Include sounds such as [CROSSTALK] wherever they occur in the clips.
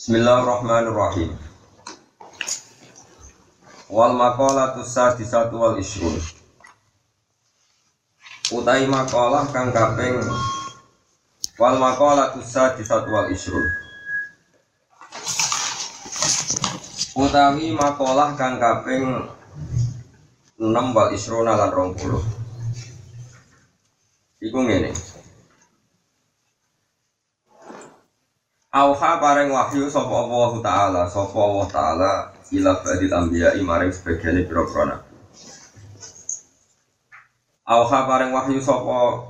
Bismillahirrahmanirrahim. Wal maqalatu sadisatu wal isrun. Utai makalah kang kaping wal maqalatu sadisatu wal isrun. Utawi makalah kang kaping 6 wal isruna lan 20. Iku ngene. Auha paring wahyu sapa Allah taala sapa Allah taala ila badil anbiya maring sebagian pira-pira nabi. Auha paring wahyu sapa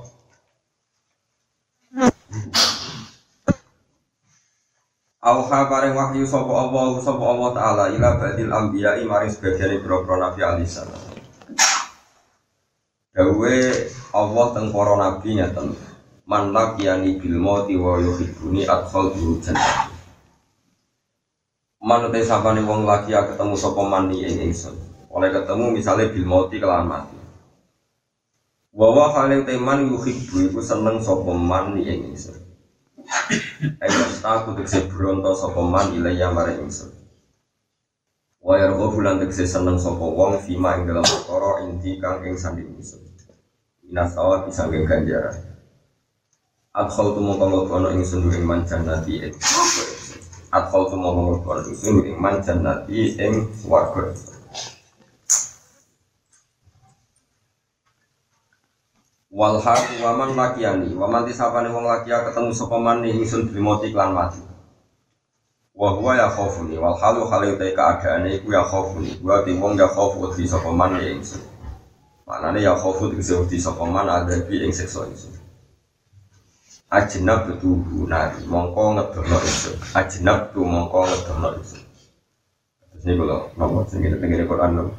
Auha paring wahyu sapa Allah sapa Allah taala ila badil anbiya maring sebagian pira-pira nabi alisan. Dawe Allah teng para nabi man laqiyani bil mauti wa yuhibbuni adkhal dulu jannah. Man te sapane wong laki ketemu sapa man ing ingsun. Oleh ketemu misalnya bil mauti kelawan mati. Wa wa haling teman yuhibbu iku seneng sapa man ing ingsun. Ayo aku tekse bronto sapa man ilaya maring ingsun. Wa yargha bulan tekse seneng sapa wong fima ing dalam perkara inti kang ing sanding ingsun. Inasawa bisa ganjaran Adkhal tu mongko nglepono ingsun ing man jannati ing Adkhal tu mongko nglepono ingsun ing man jannati ing swarga. Wal haq wa man lakiyani wa man tisapane wong lakia ketemu sapa man ingsun bimoti klan mati. Wa huwa ya khaufuni wal halu halu ta keadaane iku ya khaufuni wa ti wong ya khaufu di sapa man ingsun. Manane ya khaufu di sapa man ada bi ing siksa ingsun ajnab tu nari mongko ngedono itu ajnab tu mongko ngedono itu terus ini kalau nomor sini tenggine Quran lo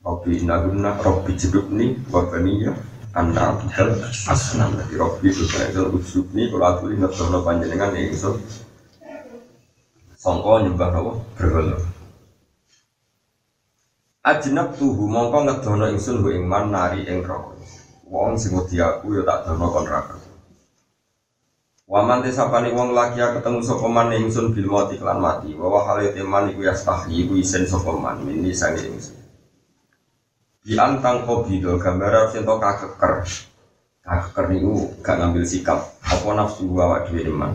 Robbi inaguna Robbi jedubni wabaniya anda bidal asnam. Dari itu kan itu usubni kalau aku lihat ngedono panjenengan ya itu songko nyembah nopo berhala. Ajnab tuhu mongko ngedono ingsun bu ingman nari rokok. Wong sing aku ya tak dono kon raka Waman tesapani wong laki ketemu sapa man ingsun bil mati klan mati wa wa hale teman iku yastahi iku isen sapa man mini sange ingsun. Di antang kobido gambar sing to kakeker. Kakeker niku gak ngambil sikap apa nafsu awak dhewe iman.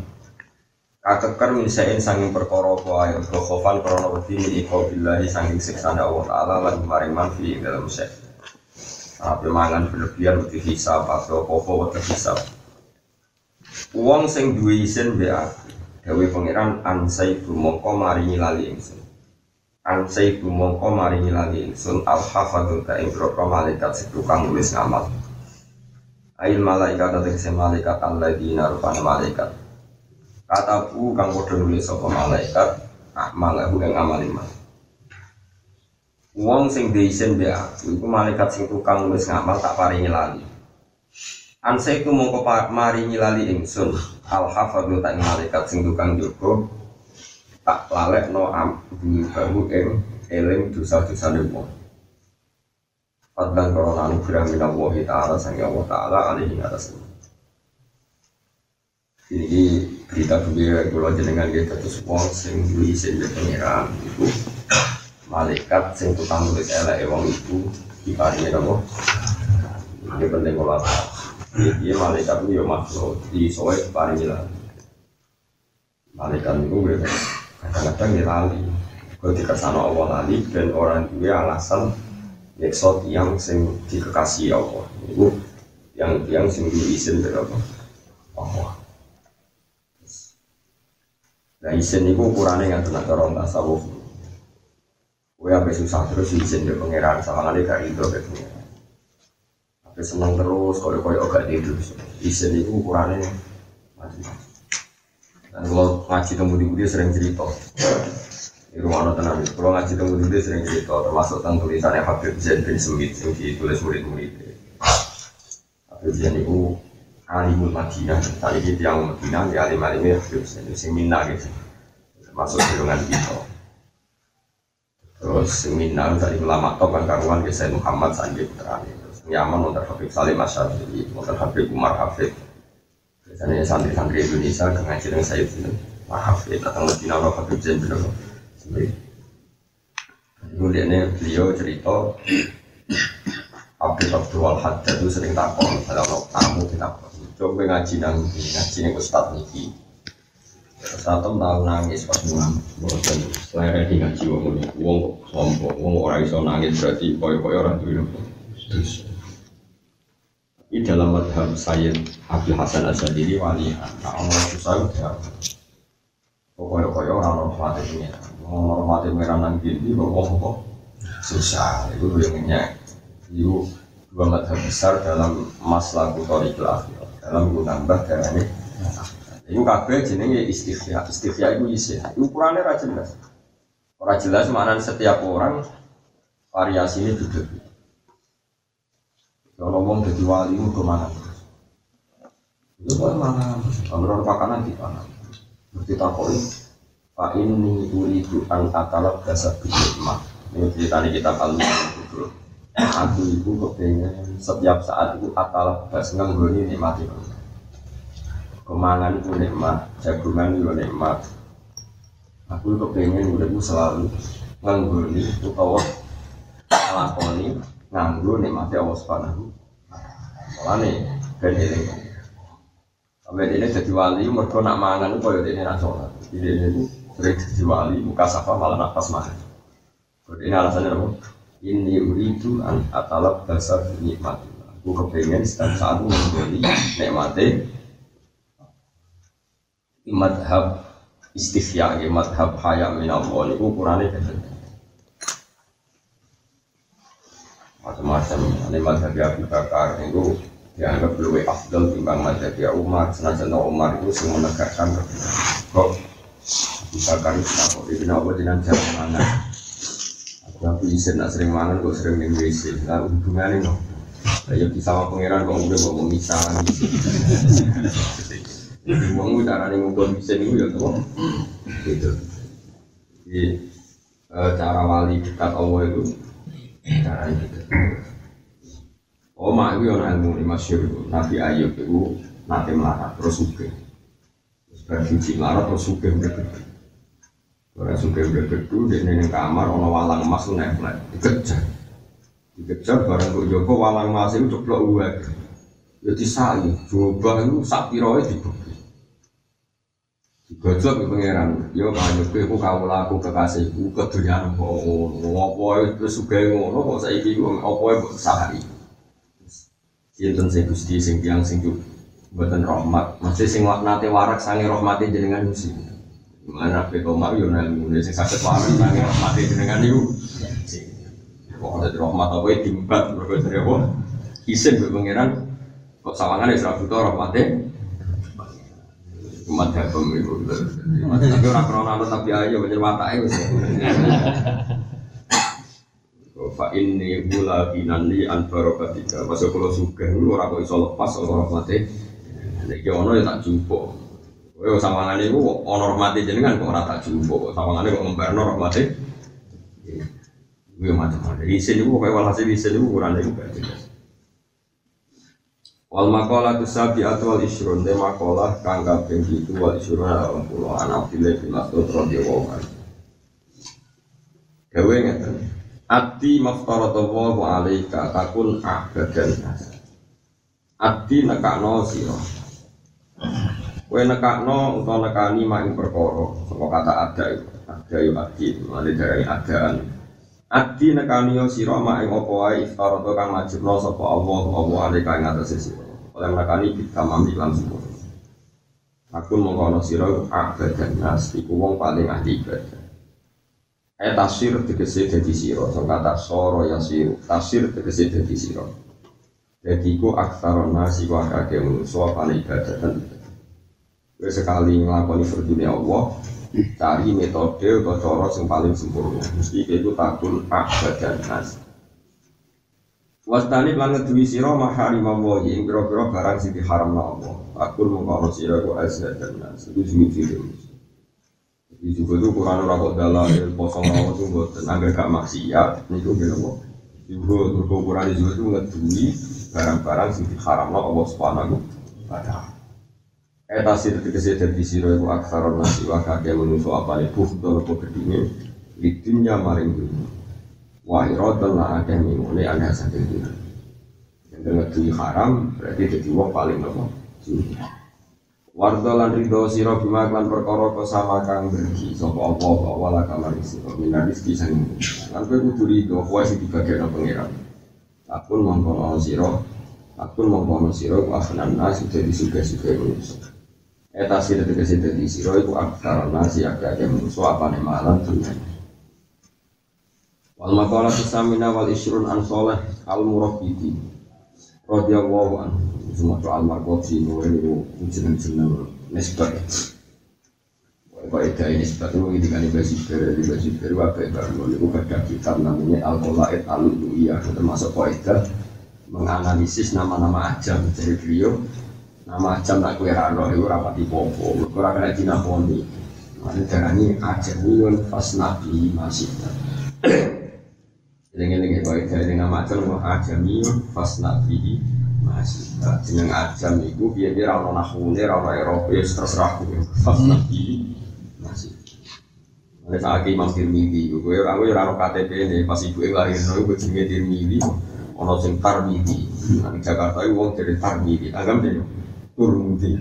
Kakeker min saen sanging perkara apa ae khofan krana wedi min iko billahi sanging siksa Allah taala lan maring man dalam sek. Apa mangan berlebihan wedi hisab atau apa-apa hisab. Wong sing duwe isin be aku. Dewe pangeran ansaibu mongko maringi lali ingsun. Ansaibu mongko maringi lali ingsun al hafadhu ta ing malaikat sing tukang nulis ngamal. Ail malaikat tegese malaikat alladzina rupane malaikat. Kataku kang padha nulis sapa malaikat amalahu ing amal iman. Wong sing isin be aku iku malaikat sing tukang nulis ngamal tak paringi lali. Ansai ku mongko mari nyilali ingsun. Al hafadhu tak malaikat sing tukang jogo tak lalek no am bahu ing eling dosa-dosa wong. Fadlan korona anugerah minallahi ta'ala sang Allah ta'ala alihi atas. Ini berita kebira kalau jenengan dia terus wong sing duwe sing pengiran itu malaikat sing tukang tulis elek wong itu diparingi apa? Ini penting kalau Iya malaikat itu ya makhluk di soal paling hilang. Malaikat itu gue kadang-kadang ya lali. Kalau dikasih Allah lali dan orang itu alasan nyeksot yang sing dikasih Allah. Itu yang yang sing diizin berapa? Allah. Nah izin itu ukurannya yang tenang orang tasawuf. Gue apa susah terus izin dari pangeran sama kali gak itu ke. Senang terus, kalau kau gak tidur. Isen itu ukurannya macam-macam. Dan kalau ngaji temu di dia sering cerita. Di rumah anak tenang kalau ngaji temu di dia sering cerita, termasuk tentang tulisannya Habib Zain bin Semit yang ditulis murid-murid. Habib Zain itu alimul Madinah, tadi kita yang Madinah, di alim-alimnya Habib Zain itu seminar gitu. Termasuk golongan kita. Terus seminar dari ulama top kan karuan ke Muhammad Sanjay Putra Yaman untuk Habib Salim Masyarakat untuk Habib Umar Hafid biasanya santri-santri Indonesia ke ngaji dengan saya itu ya datang ke Cina orang Habib Zain bin Sendiri. Kemudian beliau cerita Abdul Abdul Haddad itu sering takon kalau tamu kita coba ngaji nang ngaji nih Ustaz Niki. Satu tahu nangis pas mulang, bosan. Selera di ngaji wong ini, wong sombong, wong orang iso nangis berarti koyo-koyo orang tuh Terus ini dalam madhab Sayyid Abdul Hasan Asadili wali. Nah Allah susah udah Pokoknya kaya orang hormati pengiran Orang hormati pengiran nang gini kok susah. Itu yang nyak Itu dua madhab besar dalam masalah kutori akhir Dalam nambah darah ini. Itu kabeh jenenge istighya Istighya itu isi Ukurannya ra jelas. Orang jelas mana setiap orang variasi ini beda kalau ngomong jadi wali itu ke mana Itu kok mana? Kalau makanan di mana? Berarti takoi. Pak ini uridu an atalab dasar mah. Ini cerita kita kalau itu. Aku itu kepengen setiap saat itu atalab das nganggoni nikmati. Kemangan itu nikmat, jagungan itu nikmat. Aku kepengen udah selalu nganggoni utawa lakoni nganggo nikmati Allah Subhanahu Mulane ben eling. Sampai ini jadi wali, mereka nak mangan itu kalau ini nasional. Ini ini sering jadi wali, muka safa malah nafas makan. Ini alasannya apa? Ini uridu an atalab dasar nikmat. Aku kepengen setiap saat membeli nikmati madhab istifya, madhab hayam minallah. Ini ukurannya. Macam-macam. Ini madhab Abu Bakar itu dianggap lebih afdal timbang madhab Umar. Senajan Umar itu semua menegakkan kok Abu Bakar itu kok itu kenapa dengan cara mana. Aku aku izin nak sering mangan kok sering minum WC nah hubungannya no ya sama pangeran kok udah mau misalnya jadi uang cara nih ngumpul bisa nih ya tuh gitu. Jadi cara wali dekat Allah itu Oh, mak itu yang ilmu ini masyur Nabi Ayub itu nanti melarat terus suge. Terus berfungsi melarat terus suge udah gede. Orang suge udah gede, di ini kamar, ono walang emas itu nempel, dikejar. Dikejar barang kok Joko walang emas itu ceplok uang. Ya disai, coba itu sapi roy dibagi. Digojok ke pangeran, yo banyak kowe ku kamu laku kekasihku kedunyan kok ngono. Apa itu suge ngono kok saiki ku apa mbok sahari. Sinten sing Gusti sing tiyang sing mboten rahmat. Mesti sing nate warak sange rahmate jenengan mesti. Mana pe koma yo nang ngene sing saged warak sange rahmate jenengan niku. Kok ada rahmat apa dimbat mergo dari apa? Isin pangeran kok sawangane wis ra butuh rahmate. Umat habem itu. Tapi orang krono tapi ayo banyak watake wis. Fa ini gula kinandi an barokatika. Masuk kalau suka, lu orang kok iso lepas orang mati. Nek ono ya tak jumpo. Kowe sawangane iku ono mati jenengan kok ora tak jumpo. Sawangane kok ngembarno mati. Gue macam-macam. Isin itu pokoknya walhasil isin itu ukuran itu gak jelas. Wal makola tu sabi atwal isrun de makola kang kaping itu wal isrun dalam pulau anak pilih bin Mas'ud radhiyallahu anhu. Gawe ngeten. Ati maftaradallahu alaika takun abadan nas. Ati nekakno sira. Kowe nekakno utawa nekani mak ing perkara, saka kata ada itu. Ada yo ati, mane dari adaan. Adi nekani yo sira mak ing apa wae iftarata kang wajibna sapa Allah apa alaika ing atase. Oleh nekani kita mami lan sempurna. Aku mengkono sira abadan nas iku wong paling ahli ibadah. Eh tafsir tegese dadi sira, sing kata soro ya siru. Tafsir tegese dadi sira. Jadi ku aksaron nasi ku akake manusia paling ibadah dan Kowe sekali nglakoni fardune Allah, cari metode atau cara yang paling sempurna. Mesti itu takun abadan nas. Wastani lan ngeduwi sira maharim Allah ing pira-pira barang sing diharamna Allah. Takun mengkono sira ku azdan nas. Itu sing Jadi juga itu Quran ora kok dalil kosong rawat itu mboten anggar gak maksiat niku nggih apa. Juga turko Quran juga itu ngeduwi barang-barang sing diharamna Allah Subhanahu wa taala. Eta sir tegese dadi sira iku aksaron nasi wa kakek manusa apane bufdol apa maring dunya. Wa iratan la akeh mingune ana saking dunya. Yang dunya haram berarti dadi wong paling suci. Wardo lan ridho sira bima lan perkara kesama kang bergi sapa apa apa wala kamar sira minar rezeki sang. Lan kowe kudu ridho kowe sing dibagekno pangeran. Akun mongko sira Akun mongko sira ku afnan nas dadi suga-suga manusa. Eta sira tegese dadi sira iku aktar nasi akeh musuh apane malam dunya. Wal maqala samina wal isrun an salih al murabbiti. Radhiyallahu anhu. Semua al marqati niku jeneng-jeneng nisbat. Kok itu ini nisbat itu ketika ini basi ber, di basi ber, wabai bangun itu ada kitab namanya al qolaid al iya termasuk kaidah menganalisis nama-nama ajam dari beliau Nama jam tak kue rano itu rapat di popo, kurang kena dina poni. Mana darani ajamiyun pas nabi masih. Lengi-lengi baik dari nama ajam itu ajamiyun pas nabi masih. Jeneng ajam itu biar biar rano nahune rano Eropa ya terserah kue pas nabi masih. Ada saat Imam Tirmidzi, gue aku ya rano KTP ini pas ibu yang lahir, gue jenenge Tirmidzi, ono sing Tarmidzi. Nang Jakarta itu wong dari Tarmidzi, agam deh. Turmudi.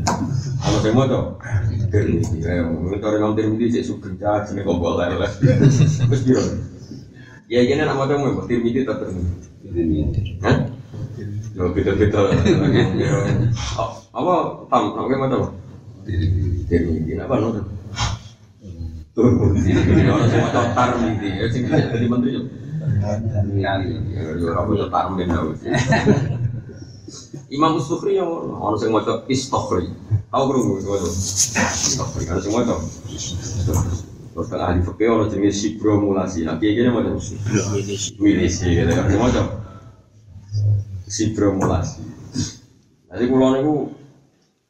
Saya mau tuh, Turmudi. Ya, mungkin orang Turmudi sih sugeng cah, sini kok boleh lah. Terus biro. Ya gini nama tuh mau Turmudi tak. Turmudi. Hah? Yo beda-beda. Apa tam? Apa mau tuh? Turmudi. Apa nonton? Turmudi. Orang semua tahu Tarmidi. Ya sing jadi menteri yo. Tarmin Imam Sufri yang orang sing maca Istokhri. Tahu krungu Istokhri. Ana sing maca Terus ahli fikih orang jenis sibro mulasi. Nah, kiai gini macam milisi gitu kan. Macam sibro mulasi. Jadi kulo niku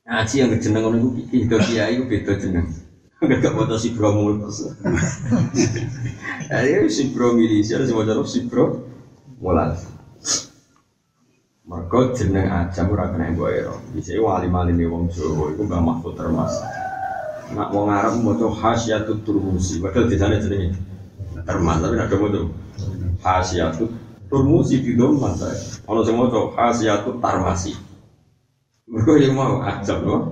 ngaji yang kejeneng ngono niku itu kiai itu beda jeneng. [LAUGHS] Gak foto sibro mulasi. Jadi [LAUGHS] sibro milisi ada semua cara sibro mulasi. Mereka jeneng ajam ora kena mbok ero. Bisa wali-walime wong Jawa iku Mbah Mahfud Termas. Nak wong Arab maca Hasyatut Turmusi, padahal desane jenenge Termas, tapi nak maca Hasyatut Turmusi di doman saya. Ono sing maca Hasyatut Tarmasi. Mereka yang mau ajam loh.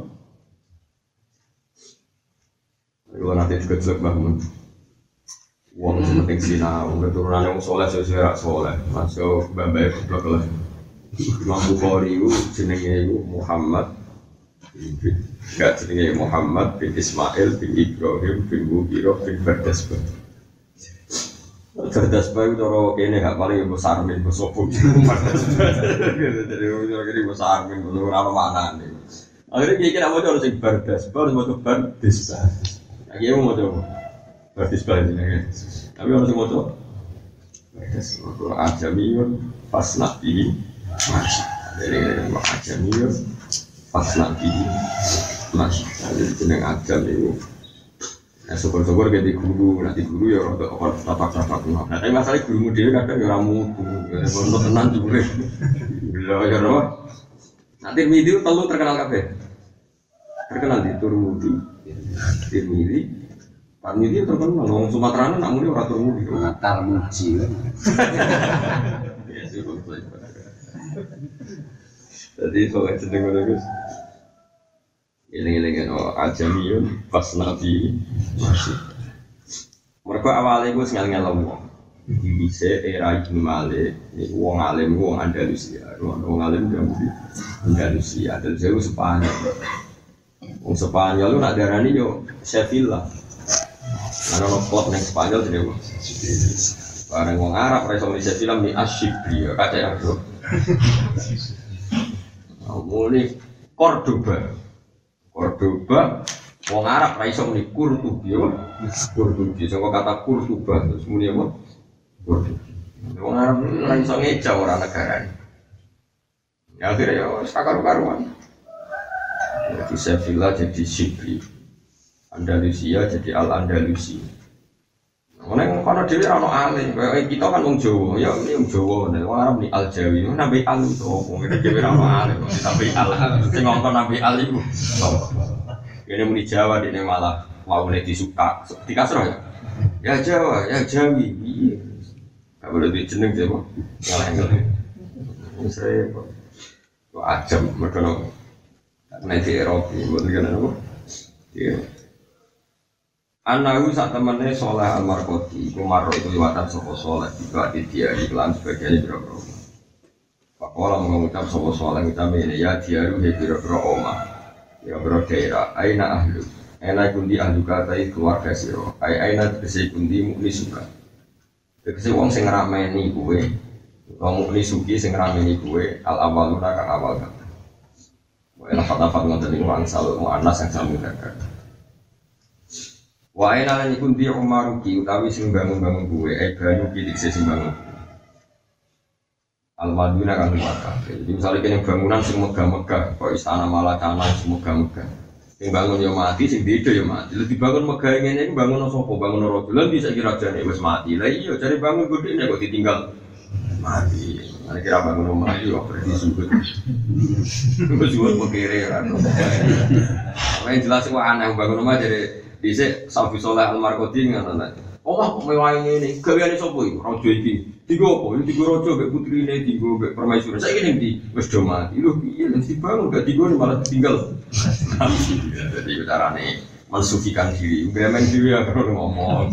Kalau nanti kecil bangun, uang penting sinau, keturunan yang soleh sesuai soleh, masuk babai goblok lah. Imam Bukhari itu Muhammad Gak jenenge Muhammad bin Ismail bin Ibrahim bin Mughirah bin Bardasbah Bardasbah itu cara kene gak paling ibu sarmin ibu sopo Jadi kira ibu sarmin ibu apa mana nih Akhirnya dia kira mau coba sing Bardasbah harus mau Bardasbah Lagi mau coba Bardasbah ini Tapi harus mau coba Bardasbah Ajamiyun pas nabi. Masih dari macam itu pas nanti masih dari jeneng ajam itu Nah, syukur-syukur jadi guru, nanti guru ya orang tapak-tapak Nah, tapi masalah guru dia kadang ya ramu, untuk tenang juga. Gila ya apa? Nah, Tirmidhi telu terkenal kafe. Terkenal di Turmudi. Tirmidhi. Tirmidhi terkenal, orang Sumatera nak muni orang Turmudi. Tarmuji. [LAUGHS] Ya, jadi soalnya sedang ngono Gus. Ini ini oh ajamiyun pas nabi masih. Mereka awalnya gue sengal ngel wong. Di bisa era Ibnu Malik, ini wong alim, wong Andalusia, wong alim dari Andalusia, dan jauh Spanyol. Wong Spanyol lu nak darani yo Sevilla. Karena no klub neng Spanyol jadi wong. Bareng wong Arab, rasa di Sevilla mi asyibri, kata yang [LAUGHS] tuh. Mulai Cordoba, Cordoba, wong Arab ra iso muni Kurtubi apa? Kurtubi, saka kata Kurtuba terus muni apa? Kurtubi. Wong Arab ra iso ngeja ora negara Ya akhirnya ya wis karu-karuan. Jadi Sevilla jadi Sibri. Andalusia jadi Al Andalusi. Neng kono dhewe ono alim, kita kan wong Jawa, ya ini wong Jawa, nek wong Arab ni Al Jawi, nabi Al itu opo, ngene dhewe ora alim, nabi Al, sing ngongkon nabi Al iku. Ini muni Jawa, ini malah mau disuka. Dikasroh ya? Ya Jawa, ya Jawi. Iya. Gak boleh di jeneng sih, Pak. Ngalah-ngalah. Saya kok kok ajam mereka nopo. Nanti Eropa, buat negara nopo. Iya. Anahu saat temannya soleh almarkoti, kumaro itu liwatan sopo soleh, juga di dia iklan sebagainya biro-biro. Pakola mengucap sopo soleh kita ini ya dia he biro-biro oma, biro-biro daerah, aina ahlu, aina kundi ahlu kata keluarga siro, aina tegesi kundi mukni suka. Tegesi wong sing rameni kue, wong mukni suki sing rameni kue, al awaluna kang awal kata. Wah, lafat-lafat ngoten niku angsal muannas yang sami kakak. Wa aina lan iku ndi umaruki utawi sing bangun-bangun kuwe ai banyu ki dikse sing bangun. Al Madinah kan Makkah. Jadi misalnya kene bangunan sing megah-megah, kok istana Malakana sing megah-megah. Sing bangun yo mati, sing beda yo mati. Lu dibangun megah ngene iki bangun sapa? Bangun raja. Lah bisa kira jane wis mati. Lah iya cari bangun gede kok ditinggal mati. Ana kira bangun rumah iki kok berarti sugut. Wis sugut pekire kan. Main jelas kok aneh bangun rumah jadi Dise Safi Soleh Al-Markodi ngono nek. Omah kok mewah ini, gaweane sapa iki? Raja iki. Tiga apa? Ini tiga raja mbek putrine, tiga mbek permaisuri. Saiki ning ndi? Wis do mati. Lho piye nek dibangun gak tiga malah tinggal. Jadi carane mensucikan diri. Bemen diri ya kalau ngomong.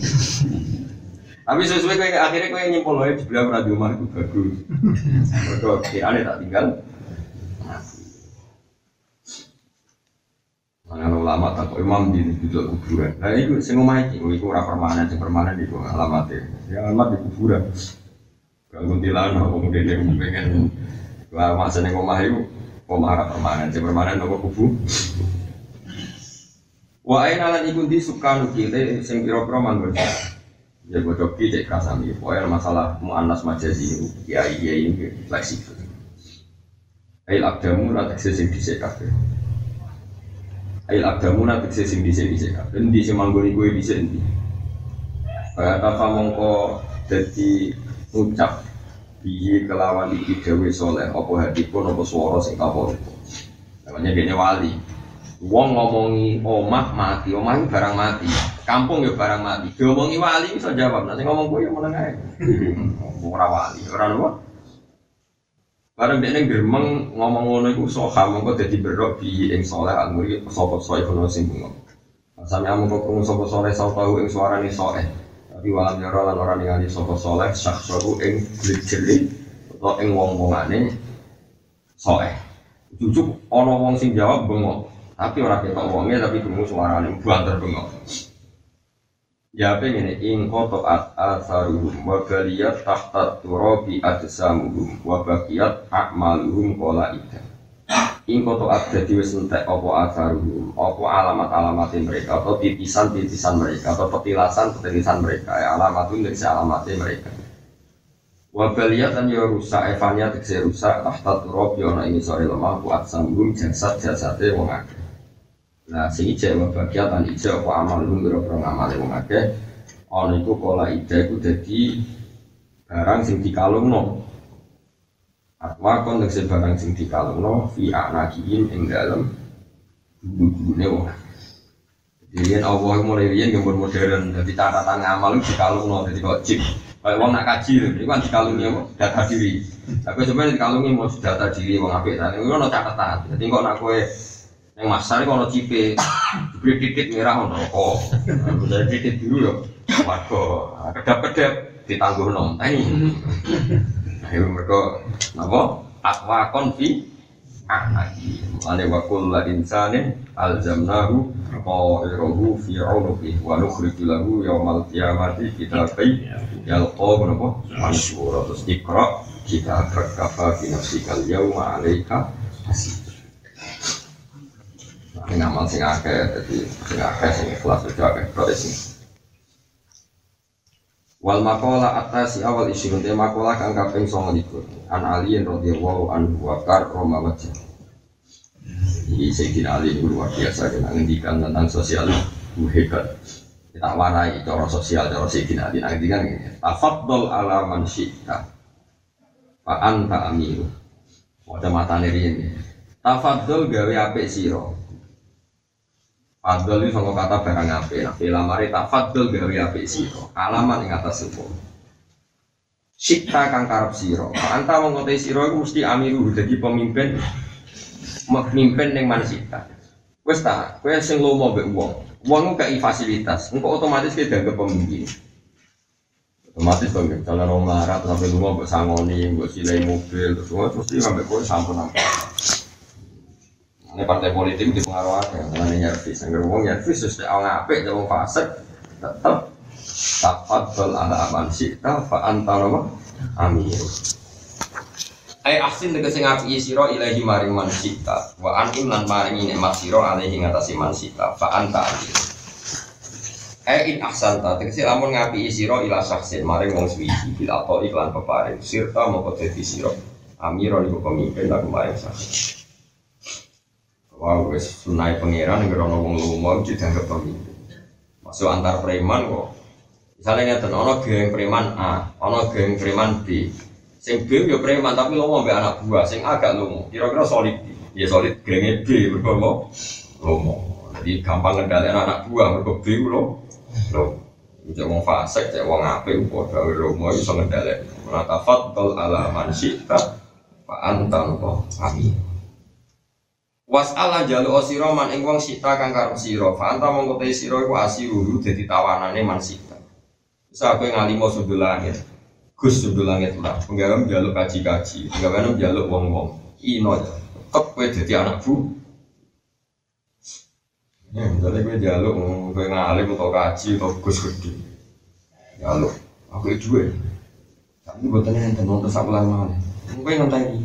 Tapi sesuai kayak akhirnya kayak nyimpul aja di belakang radio mah itu bagus. Mereka kirane tak tinggal. Mana ulama tak imam di duduk kuburan. Nah itu sing omah iki, iku ora permanen, sing permanen iku alamate. Ya alamat di kuburan. Kalau kuntilan apa kemudian yang pengen lah masa ning omah iku omah ora permanen, sing permanen apa kubu. Wa aina lan iku di sukanu kile sing pira-pira manggon. Ya bocok ki cek kasami, pokoke masalah muannas majazi ya iya ini fleksibel. Ail abdamu la tekse sing dhisik. Ail abdamu na tekse sing dhisik dhisik kabeh. Endi sing manggoni kowe dhisik endi? Kaya tafa mongko dadi ucap bihi kelawan iki dewe soleh apa hadipun apa swara sing kapolpo. Namanya dene wali. Wong ngomongi omah mati, omah itu barang mati. Kampung ya barang mati. Diomongi wali bisa jawab. Nanti ngomong gue ya meneng ae. [LAUGHS] Ora wali, ora? Barang dia neng geremeng ngomong ngono iku soha mongko dadi berok bi ing soleh anguri sapa soe kono sing bungo. Sami amun kok krungu sapa soleh sau tahu ing suarane soe. Tapi walam yara lan ora ningali sapa soleh syakhsahu ing jeli atau ing wong-wongane soe. Jujuk ana wong sing jawab bengok. Tapi orang ketok wongnya tapi krungu suarane banter bengok. Ya pengen ing koto at asaruhum wa baliyat tahta turabi adsamuhum wa a'maluhum kola ida. Ing koto at jadi wis entek apa asaruhum, apa alamat-alamat mereka atau titisan-titisan mereka atau petilasan-petilasan mereka, ya alamatun dari alamatnya mereka. Wa baliyat dan ya rusak evanya tegese rusak tahta turabi ana ini sore lemah ku adsamuhum jasad-jasadnya wong akeh. Nah, sing ijek wa bagiat an ijek apa amal lu biro-biro ngamale wong akeh. Ana iku kala ijek iku dadi barang sing dikalungno. Atwa kon tegese barang sing dikalungno fi anakihim ing dalem guru-gurune wong. Jadi Allah mulai riyen gambar modern, jadi catatan ngamal itu dikalungno, jadi kok chip. Kayak wong nak kaji lho, itu kan dikalungi apa? Data diri. Tapi sebenarnya dikalungi mau data diri wong apik. Nah, itu ono catatan. Jadi kok nak kowe yang masar itu kalau cipe, diberi titik merah ono kok. Bisa titik biru ya, warga. Kedap-kedap ditangguh nom. Ini, ayo mereka apa? Akwa konfi anaki. Ane wakul la insanin alzamnahu qairahu fi unuqi wa nukhriju lahu yaumal qiyamati kitabai yalqa napa mansura terus ikra kita kafa fi nafsikal yauma alaika hasib sing amal sing akeh dadi sing akeh sing ikhlas itu akeh protes ini wal makola atas si awal isi nanti makola kang kaping songo likur an aliyin radhiyallahu anhu wa kar roma wajah ini Sayyidina Ali itu luar biasa kita ngendikan tentang sosial itu hebat. Kita warai cara sosial cara Sayyidina Ali ngendikan ini. Tafaddal ala man syi'ta. Fa anta amiru. Wadah mata ini. Tafaddal gawe apik siro Fadl itu sama kata barang ape. Nah, bila mari tak fadl gawe ape siro. Alamat yang atas sebuah. Sikta kang karep siro. Anta mengkotai siro itu mesti amiru jadi pemimpin. Pemimpin yang mana sikta. Wes tak, kue sing lomo be uang. Uang gak fasilitas. Engkau otomatis kita dianggap pemimpin. Otomatis dong, misalnya orang marah sampai rumah buat sangoni, buat silai mobil, terus semua mesti sampai kue sampun apa. Ini partai politik dipengaruhi, karena nyervis. Yang ngomong nyervis, terus dia orang apik, dia orang fasik, tetap tafadhol ala aman syi'ta fa anta nama amin. Ai ahsin tegese ngapi sira ilahi maring man syi'ta wa an lan maring nikmat sira alaihi ngatasi man fa anta amin. Ai in ahsanta tegese lamun ngapi sira ila syaksin maring wong suwiji bil atau iklan peparing sirta moko dadi sira amiro niku pemimpin lagu maring syaksin. Wah, wes sunai pangeran yang gerono wong lumo dianggap pemimpin. Masuk antar preman kok. Misalnya ngeten, ono geng preman A, ono geng preman B. Sing B yo preman tapi lomo mbek anak buah, sing A gak lomo. Kira-kira solid. Ya solid gengnya B mergo lomo. Lomo. Jadi gampang ngendhalekno anak buah mergo B ku lomo. Lomo. Cek wong fasik, cek wong apik padha lomo iso ngendhalekno. Ora ala man syi'ta fa anta amin. Was'ala jalu osiro man ing wong sita kang karep sira. Fa anta mongko te sira iku asiru dadi tawanane man sita. Bisa ngalimo sudul langit. Gus sudul langit lah. Penggawe jaluk kaji-kaji, penggawe jaluk wong-wong. Ino tetep kowe dadi anak bu. Ya, misalnya gue jaluk, gue ngalim atau kaji atau gus gede. Jaluk, aku itu gue. Tapi buat tanya yang tenang terus aku lama. Gue ngenteni,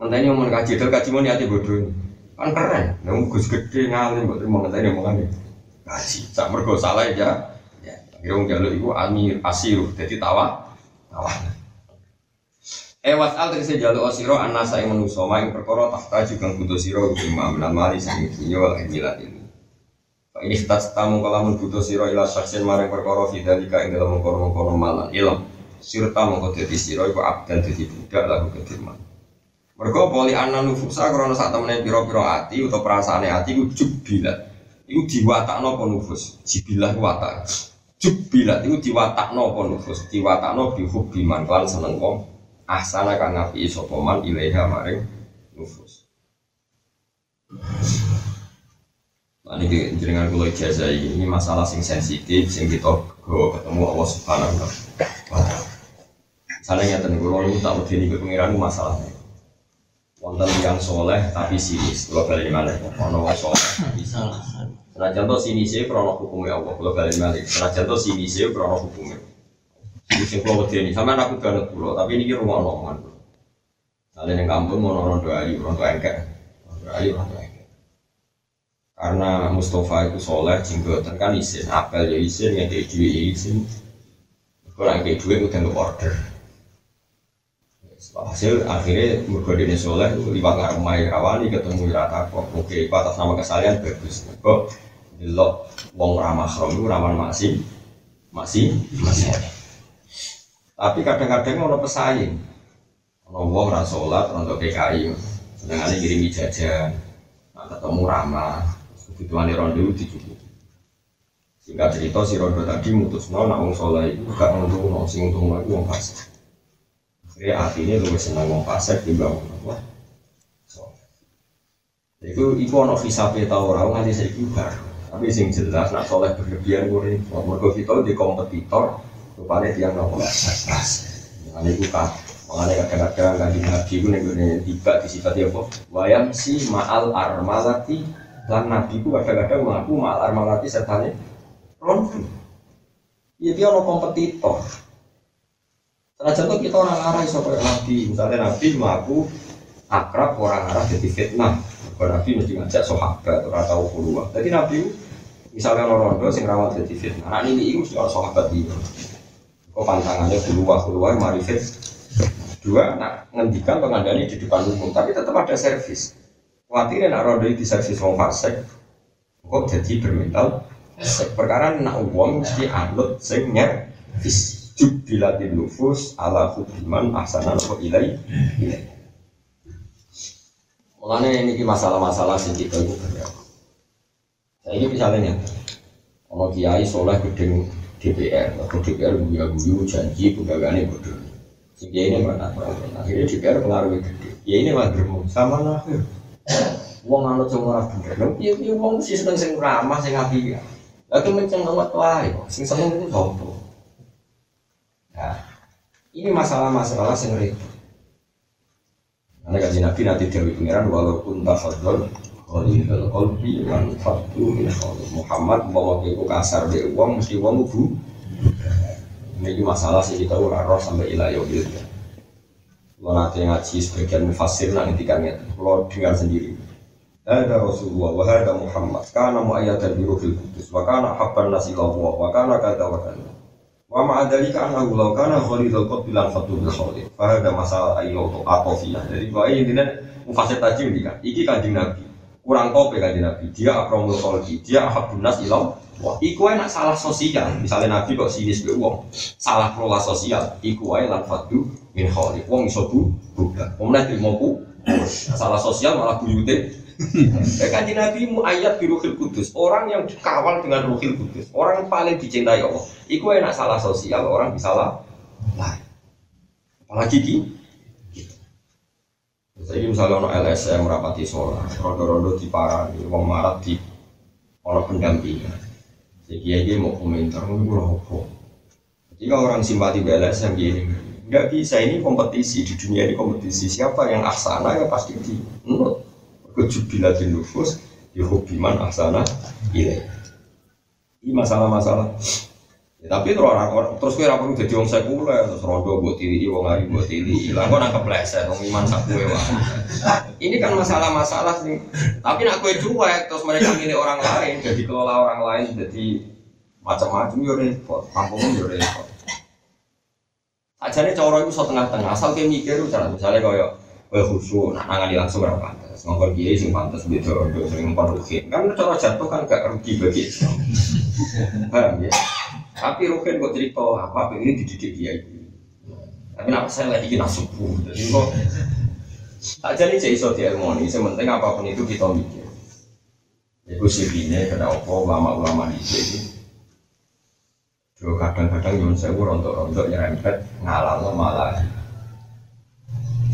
ngenteni ngomong kaji, terus kaji mau bodoh ini kan keren nemu gus gede ngalim buat terima ngenteni omongannya kaji sak mergo salah ya ya akhirnya wong jaluk iku amir asiru jadi tawa tawa Eh wasal tegese jaluk osiro anasa ing manusa ing perkara tahta juga butuh sira imam lan mali sing dunya wal akhirat ini. Ini tas tamu kalamun butuh sira ila saksen maring perkara fidzalika ing dalam mengkono-mengkono malan ilm. Sirta mongko dadi sira iku abdan dadi budak lagu kedirman. Mergo poli ana nufusa krana sak temene pira-pira ati utawa perasaane ati iku jubilat. Iku diwatakno apa nufus? Jibilah ku watak. Jubilat iku diwatakno apa nufus? Diwatakno bi hubbi man lan seneng wong. Ahsana kang ngapi sapa man ilaiha maring nufus. Nah, ini jenengan kulo ijazah ini masalah sing sensitif, sing kita ketemu Allah Subhanahu wa taala. Misalnya ngeten tak wedi niku pengiran masalahnya wonten yang soleh tapi sinis. Kalau balik mana ono wong soleh. Tapi sinis senajan to sinis krono hukumnya Allah kalau balik mana senajan to sinis krono hukumnya ini sing wedi ini sama aku ganut pulau tapi ini rumah omongan kalian yang kampung mau rondo ayu rondo engkek. Rondo ayu rondo engkek. Karena Mustafa itu soleh jenggotan kan isin. Apel ya isin yang kayak duit isin. Kalau yang kayak duit udah order hasil akhirnya mergo dene soleh liwat ngarep mai rawani ketemu rata kok oke itu atas nama kesalahan bagus kok delok wong ramah rom itu rawan masih masih masih tapi kadang-kadang ono pesaing. Ono wong ra salat ono PKI sedangane kirim jajan nah, ketemu ramah. Kebutuhan rondo dicukupi. Sehingga cerita si rondo tadi mutusno nak wong soleh itu gak untung sing untung itu wong fasik jadi artinya lu pasek di bawah apa? Itu ibu ono visa peta orang nganti saya kibar. Tapi sing jelas nak soleh berlebihan gue ini. Mereka kita di kompetitor rupanya dia nggak pas. Makanya itu kan. Makanya kadang-kadang kanji nabi itu nih tiba disifati apa? Wayam si maal armalati dan nabi itu kadang-kadang mengaku maal armalati sertanya rondo. Ya dia ono kompetitor. Senajan tuh kita orang arah iso kayak nabi, misalnya nabi mengaku akrab orang arah jadi fitnah. Kalau nabi mesti ngajak sahabat orang tahu keluar. Jadi nabi misalnya orang rondo sing rawat jadi fitnah. Nah ini itu mesti orang sahabat ini. Kok pantangannya keluar keluar mari fit. Dua, nak ngendikan pengandani di depan umum, tapi tetap ada servis. Khawatir nak rondo di servis wong fasik, kok jadi bermental. Perkara nak uang mesti anut sing nyervis jubilatin nufus ala hukuman ahsanan wa ilai Mengenai ini masalah-masalah sing kita itu Saya ini misalnya kalau kiai soleh gedeng DPR, kalau DPR guyu guyu janji pegawainya bodoh. Sehingga ini mana? Akhirnya DPR pengaruh gede. Ya ini mah sama lah. Wong anu cuma ora bener. Piye wong sih seneng sing ramah sing apik ya. Lagi menceng awak wae. Sing seneng itu sapa? Ini masalah-masalah repot. Karena kaji Nabi nanti Dewi Pengiran walaupun tak fadol Khalidul Qalbi man fatu min Muhammad bawa ke kasar be uang mesti uang bu ini masalah sih kita ora roh sampai ilayah gitu kalau nanti ngaji sebagian mufasir nanti kan kalau dengar sendiri. Ada Rasulullah wa hada Muhammad kana muayyatan bi ruhil qudus wa kana habban nasi Allah wa kana kata wa kana wa ma dzalika annahu law kana khalidul qad bilan fatu bil khalid fa hada masalah ayo atofiyah jadi ini mufasir tadi ini kan iki kanjeng Nabi kurang kopi kanjeng Nabi dia akramul dia ahabun nas ilau Wah, iku enak salah sosial. Misalnya Nabi kok sinis be wong, salah kelola sosial. Iku ae lan fadu min khali. Wong iso bu, bukan. Wong nek mau salah sosial malah buyute [LAUGHS] Kan Nabi ayat di Ruhil Kudus Orang yang dikawal dengan Ruhil Kudus Orang paling dicintai Allah. Iku enak salah sosial, orang bisa lah. Apalagi di Jadi misalnya ono LSM rapati sholat Rondo-rondo di parah Wong marat di Ono pendampingan. Jadi ya mau komentar Ini apa? Jika orang simpati LSM gini Nggak bisa ini kompetisi di dunia ini kompetisi. Siapa yang aksana ya pasti di menurut kejubilatin nufus yuhubiman asana ini ini masalah-masalah. Ya, tapi terus orang, terus kira perlu jadi orang sekuler terus rondo buat tiri wong hari buat tiri hilang kok nangkep leset orang iman sakwe ini kan masalah-masalah sih. Tapi nak kue cuek terus mereka milih orang lain jadi kelola orang lain jadi macam-macam yo repot. Kampung yo repot. Aja nih cowok itu so tengah-tengah. Asal kayak mikir misalnya kayak Kue khusyuk, nak nangani langsung berapa pantas. Ngomong kiai sing pantas beda untuk sering rukin. Kan cara jatuh kan gak rugi bagi Islam. [LAUGHS] Paham ya? Tapi rukin kok cerita apa ini dididik kiai. Tapi kenapa saya lagi kena subuh? Jadi kok tak jadi cek iso diharmoni. Sementing apa pun itu kita mikir. Iku sirine kena opo ulama-ulama di sini. kadang-kadang yang saya rontok-rontok nyerempet ngalah malah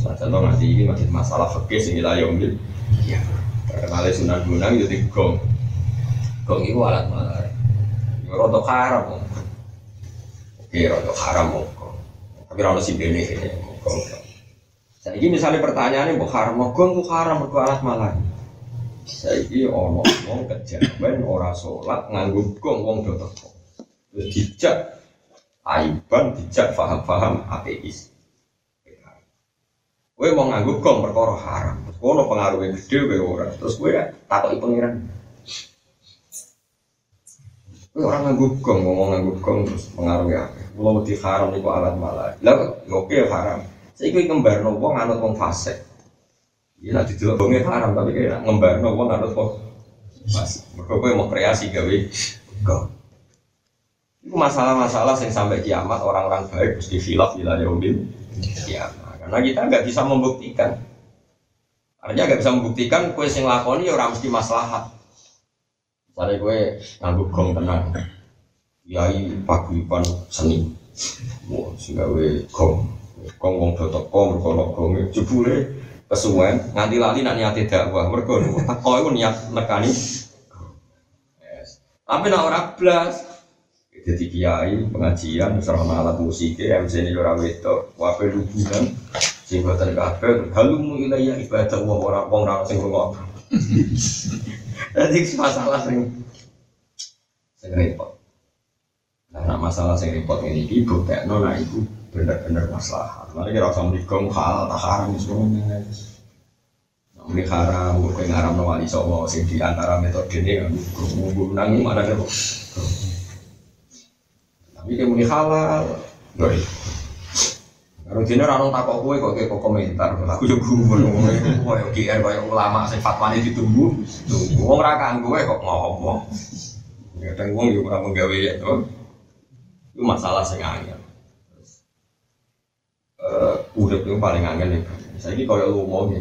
Saja lo ngasih ini masih masalah fakir sing kita yomil. Iya. Terkenal sunan gunung jadi gong. Gong itu alat malah. Yo roto haram. Oke, roto haram kok. Tapi roto si bene ini gong. Jadi misalnya pertanyaannya mau haram, gong tuh haram, mau alat malah. Saiki ono wong kejawen ora salat nganggo gong wong do teko. Dijak aiban dijak faham-faham ateis. Kowe mau nganggo gong perkara haram. Terus kono pengaruhnya gede kowe ora. Terus kowe takoki pangeran. Kowe orang nganggo gong, ngomong nganggo gong terus pengaruhnya apa? Kulo di haram niku alat malah. Lah ya oke haram. Saiki kembarno wong anut wong fasik. Ya nanti delok gonge haram tapi kayak ngembarno wong anut wong fasik. Mergo kowe mau kreasi gawe gong. Itu masalah-masalah yang sampai kiamat orang-orang baik mesti khilaf ila yaumil kiamat. Karena kita nggak bisa membuktikan. Artinya nggak bisa membuktikan kue sing lakoni ya orang mesti maslahat. Misalnya kue nganggu gong tenang, yai paguyuban seni, wah sehingga kue gong, gong gong do teko mergo ono gong jebule kesuwen nganti lali nak niate dakwah. Mergo iku niat nekani. Tapi nak ora blas, jadi kiai pengajian serana alat musik MC ini orang itu wape lubunan sing boten kabeh halumu ilayya ibadah wong ora wong ora sing ngrungok jadi [LAUGHS] masalah sing sing repot. Nah masalah sing repot ini ibu kayak nona ibu bener-bener masalah. Mari kita usah menikung hal tak haram semuanya ini haram, gue ngaram no wali sobo sing di antara metode ini gue menang mana kok tapi kayak muni halal, doi. Kalau dina rano takok kue kok kayak komentar, aku juga gumun itu, kue GR kue ulama sing fatwanya ditunggu, tunggu, wong rakan gue kok ngomong. Kadang wong juga pernah menggawe ya, tuh. Itu masalah sing angel. Udah itu paling angel nih. Saya ini kalau lu mau nih,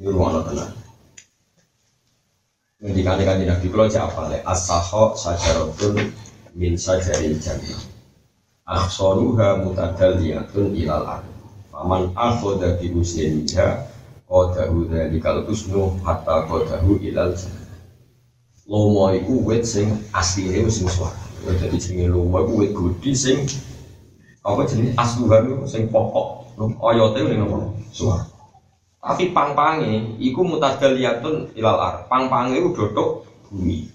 ini ruang tenang. Ngendikane kanjeng Nabi kula cek apa le as-saho sajaratun min sajaril jannah. Aksaruha mutadalliyatun ilal ard. Faman akhadha bi husniha qadahu dzalikal husnu hatta qadahu ilal. Lomo iku wit sing asline sing swarga. Dadi jenenge lomo iku wit gudi sing apa jenenge asluhan sing pokok. Oyote ning nopo? Swarga. Tapi pang-pange iku mutadaliyatun ilal ar. Pang-pange iku dotok bumi.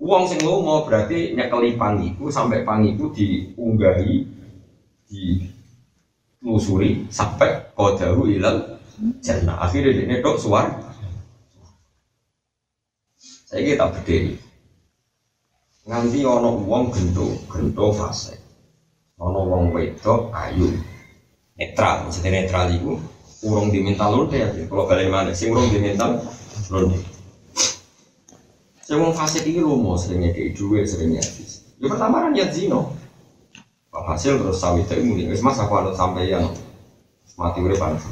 Uang sing mau berarti nyekeli pang iku sampai pang iku diunggahi di telusuri sampai kodahu ilal jannah. Akhirnya dia dok suar. Saya kita berdiri. Nganti ono uang gento, gento fase. Ono uang wedok ayu. Netral, maksudnya netral itu urung diminta lonte ya kalau balik mana sing urung diminta lonte saya mau fasik ini lomo seringnya kayak duit seringnya habis ya pertama kan niat zino. Hasil terus sawit itu mungkin wis mas aku ada sampai yang mati udah panas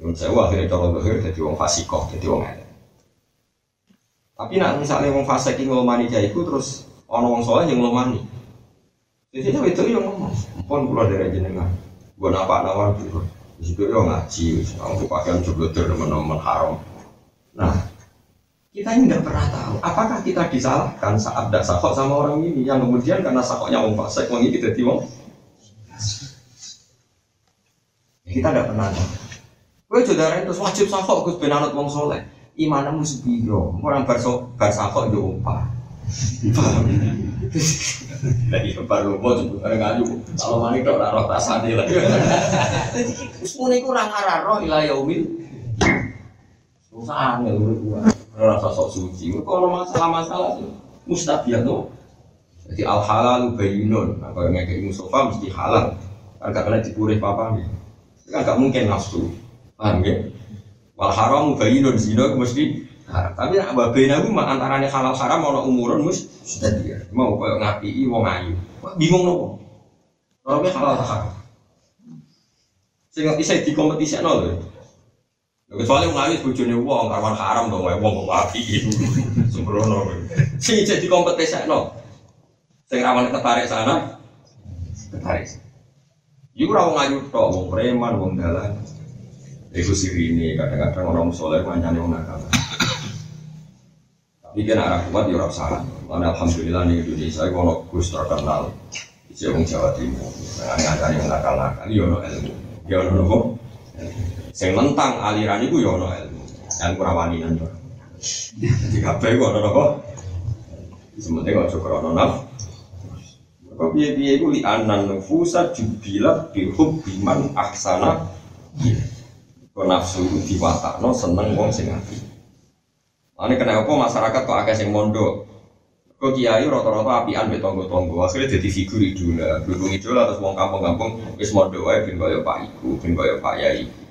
Yang saya akhirnya cara dohir jadi wong fasikoh jadi wong ada tapi nak misalnya wong fasik ini ngomani jaiku terus ono wong soleh yang ngomani jadi itu yang ngomong pun keluar dari jenengan. Buat apa nawar gitu situ yo ngaji, aku pakaian coba teman-teman haram. Nah, kita ini tidak pernah tahu apakah kita disalahkan saat tidak sakok sama orang ini? Yang kemudian karena sakoknya wong fasik wong ini jadi wong kita tidak pernah tahu. Gue saudara itu wajib sakok gus benanut wong soleh. Imanmu sebiro orang bar bar sakok yo umpah lagi baru mau sebenarnya ngaju kalau mana itu orang roh tasane lah. Jadi semua itu orang arah roh ilah yaumil. Susah angel urip gua rasa sok suci kalau masalah-masalah mustabiah tuh jadi al halal bayinun nah kalau ngekei Mustafa mesti halal kan gak kena dipurih apa nih kan gak mungkin nafsu paham ya wal haram bayinun zina mesti haram. Tapi nak babe nabi mak antaranya halal haram mau umurun mus sudah dia mau kayak ngapi mau ngayu. Bingung nopo. Kalau halal haram. Sehingga bisa di kompetisi nol loh. Kecuali ngayu bujune uang karwan haram dong, uang kok api. Sembrono. Sing jadi kompetisi nol. Sing rawan tertarik sana, tertarik. Iku ora wong ayu tok, wong preman, wong dalan. Iku sirine kadang-kadang orang soleh mancane wong nakal. Ini kan arah kuat ya orang salah. Karena alhamdulillah di Indonesia kalau Gus terkenal di Jawa Timur. Nah, ngajari yang nakal-nakal, ya ono ilmu. Ya ono nopo. Sing mentang aliran itu ya ono ilmu. Yang kurawani nanti. Di kabeh kok ono nopo. Sementing cukup ono naf. Kok piye-piye iku li anan nufusa jubilat bihub biman ahsana. Kok nafsu diwatakno seneng wong sing apik. Ini kenapa masyarakat kok agak sing mondok? Kok kiai rata-rata apian be tonggo-tonggo, akhirnya jadi figur idola, berhubung idola terus wong kampung-kampung wis mondok wae ben kaya Pak Iku, ben kaya Pak Yai.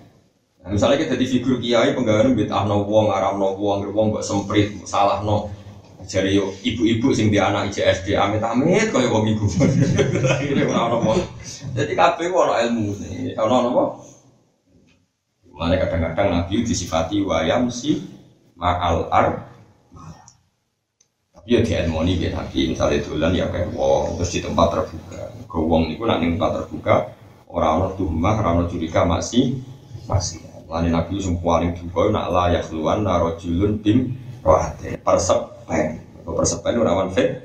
Nah, misalnya kita jadi figur kiai penggawean bid'ahno wong, ngaramno wong, wong mbok semprit, salahno. Jadi ibu-ibu sing di anak IJSD amit-amit wong. [LAUGHS] Akhirnya ora ono Jadi kabeh ono ilmu nih. Ono apa? Mana kadang-kadang Nabi disifati wayam si ma'al ar tapi ya di harmoni ya tapi misalnya dolan ya kayak wong terus di tempat terbuka ke wong itu nak tempat terbuka orang-orang tuhmah orang-orang curiga masih masih Lani Nabi yang paling duka nak layak keluar narojulun tim rohate. Persepen persepen itu rawan fit?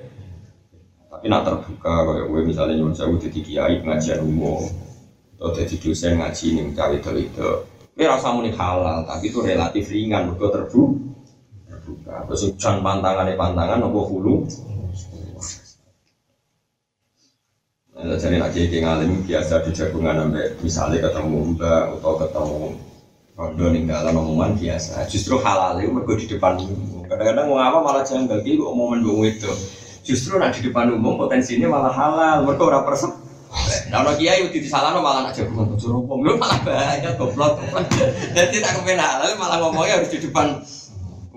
Tapi nak terbuka kayak gue misalnya nyuwun udah kiai pengajian umum. Atau jadi dosen ngaji nih cawe itu ini rasa muni halal tapi itu relatif ringan mereka terbuka terbuka. Terus hujan pantangan pantangan nopo hulu? Jadi nak kiai ngalim biasa di jagungan sampai misalnya ketemu mbak atau ketemu rondo ninggalan omongan biasa. Justru halal itu mereka di depan umum. Kadang-kadang mau apa malah jangan bagi omongan bung itu. Justru nak di depan umum potensinya malah halal. Mereka orang persep. Nah, orang kiai udah disalahno malah nak jagungan tujuh rompong. Lu malah banyak goblok. Jadi tak kepen halal malah ngomongnya harus di depan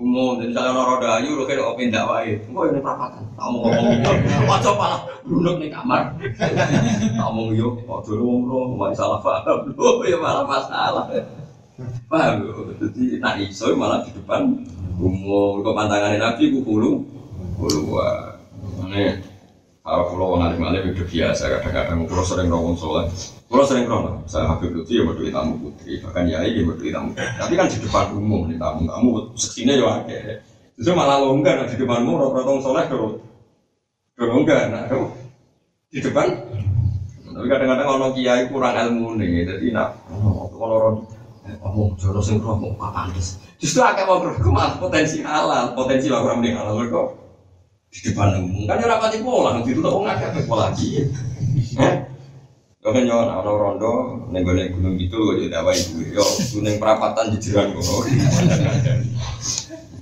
umum dan misalnya orang roda ayu lo kayak open dakwah itu kok ini perapatan kamu ngomong gitu wajah malah duduk di kamar kamu yuk kok dulu ngomong mau salah paham [LAUGHS] lo ya malah masalah paham? Lo jadi nah iso malah di depan umum. Kok pantangannya nabi ku puluh puluhan ini kalau pulau wong alim alim itu biasa kadang-kadang pulau sering rawong soleh pulau sering rawong saya Habib Lutfi ya berdua tamu putri bahkan ya ini berdua tamu tapi kan di depan umum nih tamu tamu seksinya ya ada. Justru malah longgar di depanmu rawong soleh terus longgar nah di depan? Tapi kadang-kadang orang kiai kurang ilmu nih jadi nak kalau orang ngomong jono sing roh mau apa pantes. Justru akeh mau malah potensi halal. Potensi lah orang mending halal kok di depan umum kan ora pati pola nanti itu wong akeh apa pola eh? Kau kan nyon orang rondo nenggone gunung itu kok jadi apa itu yo gunung perapatan jiran kok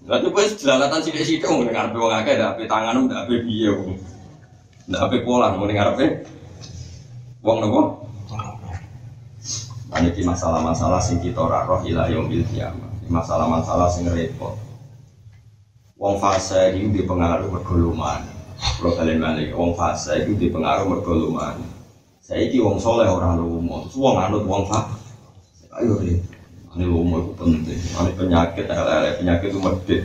Lalu pas jelalatan sidik sidik mau dengar wong akeh ada api tangan udah api biye udah api pola mau dengar api wong nopo ini masalah-masalah sing kita roh ila yaumil kiamah. Masalah-masalah sing repot. Wong fase itu di pengaruh mergoluman. Kalau kalian balik, wong fase itu di pengaruh mergoluman. Saya iki wong soleh orang lumo, wong anut wong fa. Ayo deh, ini lumo itu penting. Ini penyakit, lele penyakit itu medit.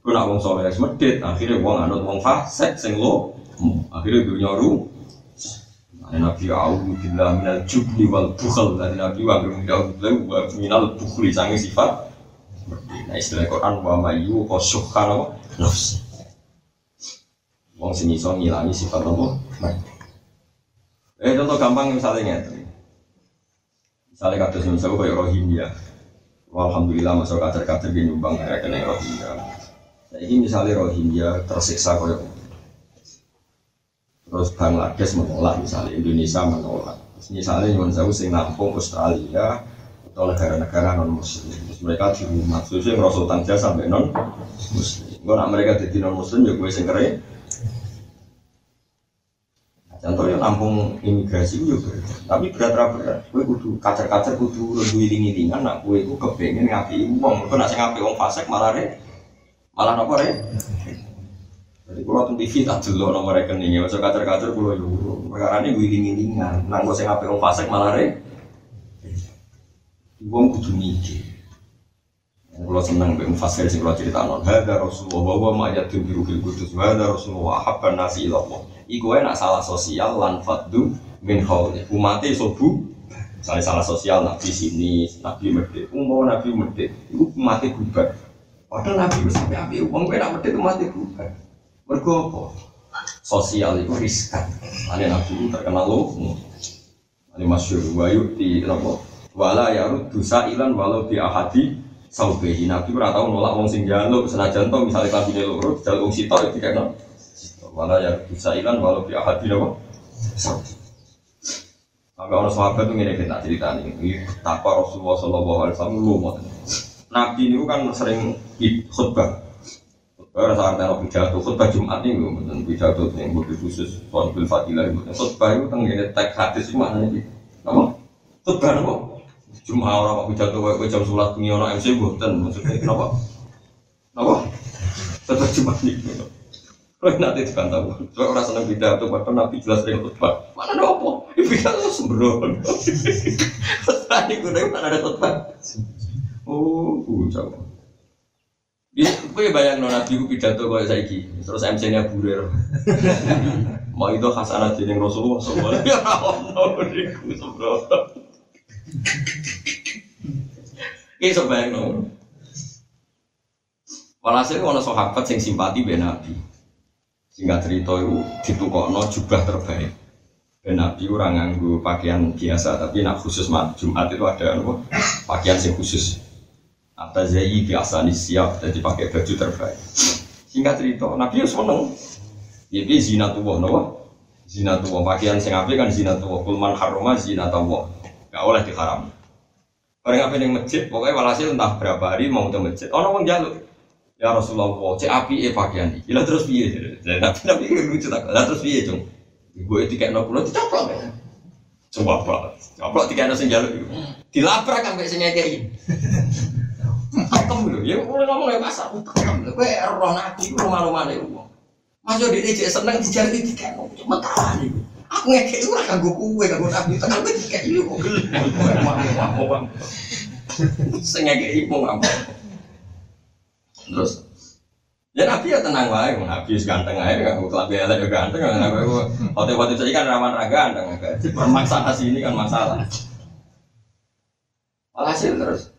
Kau wong soleh medit, akhirnya wong anut wong fase, sing lo, akhirnya dunia ru. Nabi A'udhu Billah minal jubli wal bukhal. Dari Nabi wa A'udhu Billah minal bukhli Sangi sifat Nah istilah Quran wa mayu kosyukhan apa? Nafsi Wong sini so ngilangi sifat apa? Eh contoh gampang misalnya ngerti Misalnya kata misalnya kayak Rohingya. Alhamdulillah masuk kader-kader gini nyumbang kayak kena Rohingya. Nah ini misalnya Rohingya tersiksa kayak terus Bangladesh menolak misalnya Indonesia menolak. Terus misalnya nyuwun sewu sing nampung Australia atau negara-negara non muslim terus mereka di rumah yang ngerasa utang jasa sampai non muslim gue nak mereka jadi non muslim ya gue sing keren contohnya nampung imigrasi itu juga tapi berat berat gue kudu kacer-kacer kudu lebih iling-ilingan nak gue itu kepengen ngapi uang gue nak ngapi uang fasek malah re malah nopo re jadi kalau tuh TV tak dulu nomor rekeningnya, masuk kacer-kacer pulau euro. Perkara ini gue ingin-ingingan, nang gue ngapain om fasek malah re. Gue kudu mikir. Kalau seneng gue fasek sih kalau cerita non, ada Rasulullah bahwa mayat tuh biru kudus, ada Rasulullah habban nasi ilallah. Iku nak salah sosial lan fadu min khawli. Umatnya sobu, misalnya salah sosial nabi sini, nabi medit, umum nabi medit, itu umatnya bubar. Padahal nabi sampai api uang gue nak medit umatnya bubar. Mergo Sosial itu riskan. Ane nabi terkenal loh. Ane masyur wayu di nopo. Wala ya dosa ilan walau di ahadi saubehi nabi ora tau nolak wong sing jaluk senajan to misale kabine loro jaluk wong sitok iki kan. Wala ya dosa ilan walau di ahadi nopo. Sampai orang sahabat itu ngene kita cerita nih, betapa Rasulullah Shallallahu Alaihi Wasallam lu Nabi ini kan sering khutbah, Orang saat nero pidato, khutbah Jumat ini gue bukan pidato yang lebih khusus soal bil fadilah itu. Khutbah itu ini teks hadis cuma nih, apa? Khutbah apa? Cuma orang mau pidato kayak jam sholat ini orang MC bukan maksudnya kenapa? Apa? Khutbah Jumat ini. Kalau nanti kan tahu, soal orang seneng pidato, bahkan nabi jelas dengan khutbah. Mana ada apa? Pidato sembrono. Khutbah ini gue mana ada khutbah? Oh. Ya, gue bayang no nabi gue pidato kayak saiki, terus MC-nya burir. [LAUGHS] Mau itu hasanah jadi Rasulullah semua. Ya Allah, beriku sebro. Ini sebayang no. Walhasil ono sahabat sing simpati be Nabi. Singkat cerita itu ditukokno jubah terbaik. Ben Nabi orang nganggu pakaian biasa, tapi nak khusus Jumat itu ada apa? Pakaian sing khusus. Atas zayi biasa siap jadi pakai baju terbaik. Singkat cerita, Nabi ya seneng. Ya, zina tua, nawa zina tua pakaian sing apik kan zina tua. Kulman haroma zina tua, gak oleh diharam. Orang apa yang masjid, pokoknya walhasil entah berapa hari mau ke masjid. Oh, nong jaluk. Ya Rasulullah, cek api e pakaian ini. Gila terus piye? Nabi Nabi [LAUGHS] lucu tak? Lah terus piye cung? Gue tiket nol pulau dicoplok ya. Coba apa? Coplok tiket sing jaluk. Dilabrak sampai ngekei. [LAUGHS] Pakem lho, ya mulai ngomong ya pasar, pakem lho, kowe roh nabi ku rumah-rumah wong. Mas yo dhewe jek seneng dijari tiket kok cuma iku. Aku ngekek ora kanggo kowe, kanggo nabi, tekan kowe tiket iki kok gelem. Sing ngekek iku ngapa. Terus Ya Nabi ya tenang wae, Nabi ganteng aja, nggak mau kelambi elek ya ganteng, nggak Nabi hotel-hotel saya kan rawan raga ganteng, permasalahan sini kan masalah. Alhasil terus,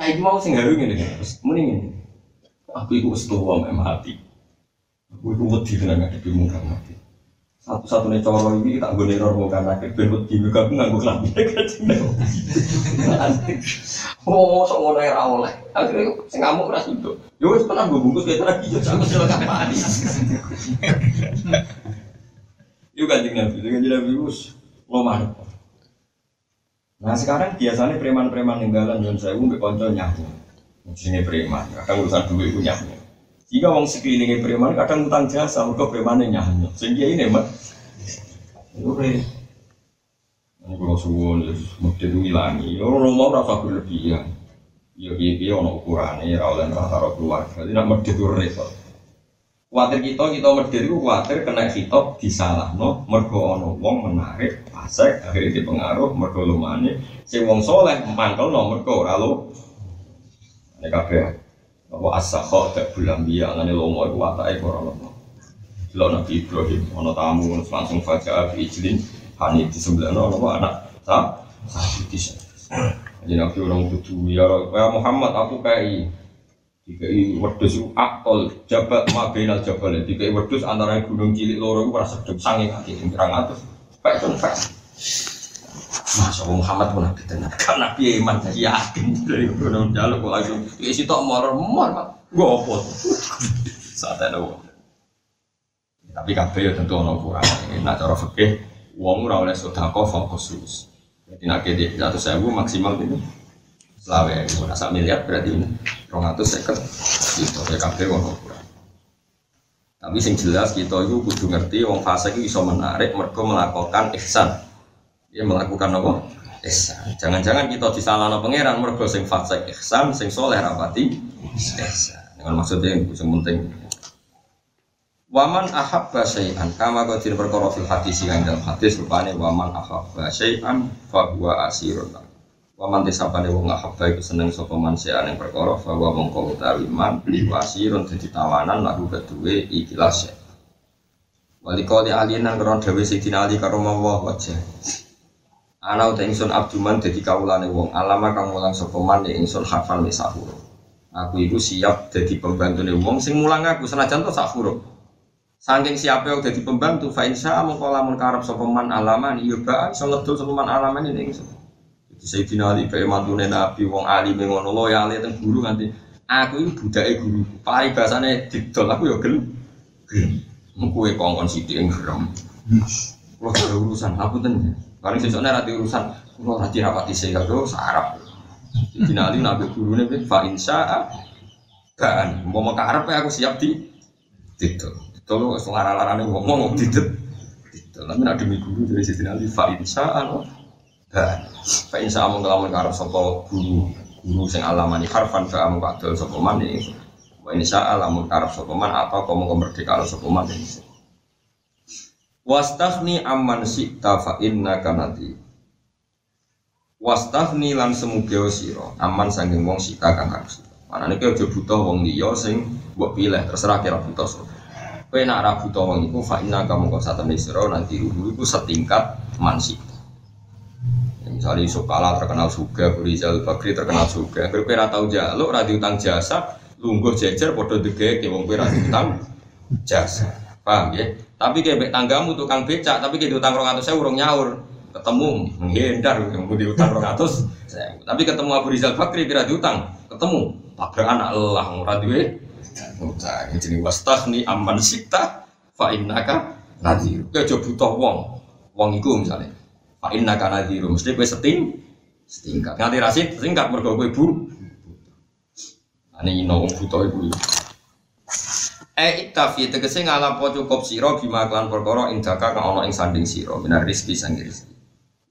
saya mau sing gawe ngene terus mending Aku itu setua memang hati. Aku itu wedi dengan ngadepi muka mati. Satu-satunya coro ini tak gue neror mau kan akhir ben wedi muka aku nganggo kelambi [LAUGHS] kacang. Oh, sok ngono ora oleh. Akhirnya sing ngamuk ora sido. Yo wis tenan gue bungkus kayak lagi yo aku sila kapani. Yo kanjeng Nabi, kanjeng Nabi wis loman. Nah sekarang biasanya preman-preman ninggalan Sewu mbek kanca nyahu. Sini preman, kadang urusan duit itu nyahu. Jika wong sekelilingnya preman kadang utang jasa, mereka preman nyahu. Sehingga ini mat. Itu. Ini kalau suwon, mesti itu hilangi. Orang mau rasa berlebihan. Ya iya ono ukurannya, rawlen rata keluarga. Tidak mesti itu repot. Kuatir kita, kita itu kuatir kena hitop disalah no, mergo ono wong menarik, pasek, akhirnya dipengaruh, mergo lumane, si wong soleh, mangkel no, mergo ora lo. Ini kabeh, apa asakho, tak bulan biya, ngane lomo, itu watai ora lo. Lo Nabi Ibrahim, ono tamu, langsung fajar, ijlin, hani di sebelah no, anak, sah, sah, bisa. Jadi Nabi orang kudu, ya Muhammad, aku kayak Dikai wedus itu akol jabat mabinal jabal. Dikai wedus antara gunung cilik loro itu rasa sedep sange kaki yang terang atas Pak itu pak Masya Allah Muhammad pun nabi tenar Kan nabi iman jadi yakin. Dari gunung jaluk kok langsung Isi tak mor mor pak. Gue opot Saat ada Tapi kabeh ya tentu ono kurang. Nah cara fikih Wong ora oleh sedekah fokus. Jadi kede satu sewu maksimal ini selawe itu rasa miliar berarti ini rong atau seket itu ya wong tapi sing jelas kita itu kudu ngerti wong fase itu bisa menarik mereka melakukan ihsan. Dia melakukan apa? Ihsan. Jangan-jangan kita disalahkan pangeran mereka sing fase ihsan sing soleh rapati ihsan. Dengan maksudnya yang penting. Waman ahabba syai'an kama qadir perkara fil hadis yang dalam hadis rupane waman ahabba syai'an fa asirun Waman tisapane wong ahabba iku seneng sapa man seane perkara bahwa mongko utawi man liwasirun dadi tawanan lagu keduwe ikilas. Walikali alien nang karo dhewe Sayyidina Ali karo mawa wajah. Ana uta ingsun abduman dadi kawulane wong alama kang mulang sapa man ya ingsun hafal nih sahur. Aku itu siap jadi pembantune wong sing mulang aku senajan to sak huruf. Saking siapa yang jadi pembantu, fa insya mengko lamun karep sapa man alaman iya ba iso ngedol sapa man alaman ini. Sayyidina Ali bae mantune Nabi wong alim ngono loyale teng guru nganti aku iki budake guru. Pari bahasane didol aku ya. Gelem. Mengko kongkon sithik ing gerem. Kulo ada urusan aku ten. Paling sesuk nek ati urusan kulo ora dirapati sing karo sarap. Sayyidina Ali nabi gurune fa insya kan mau makarep aku siap di didol. Didol wis lara-larane ngomong didol. Didol. Tapi nek demi guru dari Sayyidina Ali fa insya Allah dan Fa insya Allah ngelamun karep sopo guru guru sing alamani harfan fa amu kadol sopo man ini. Wa insya Allah mun karep sopo man atau kamu kemerdeka sopo man ini. Wastafni amman syi'ta fa inna kanati. Wastafni lan semugeo siro aman sanging wong sita kang harus. Mana nih kau butuh wong liya sing buat pilih terserah kira butuh so. Kau nak ra butuh wong iku fa inna kamu kau satu siro nanti ruhu iku setingkat man sita. Misalnya Yusuf Kala terkenal juga, Rizal Bakri terkenal juga. Kalau kira tahu jaluk, radio utang jasa, lungguh jejer, podo dege, kayak wong kira utang jasa. Paham ya? Tapi kayak tanggamu tukang becak, tapi kayak utang rong saya urung nyaur. Ketemu, menghindar, yang di utang rong Tapi ketemu Abu Rizal Bakri, kira utang, ketemu. Anak lelah, radio utang. Jadi aman sikta, fa innaka nadir. Kayak butuh wong, wong iku misalnya. Pak Inna karena diru mesti kue seting setingkat. Nganti rasid setingkat mergo kue bu. Ini ino buta ibu. Eh iktafi tegese ngalapo cukup siro bima klan perkara indaka kang ana ing sanding siro minar rizki sang rizki.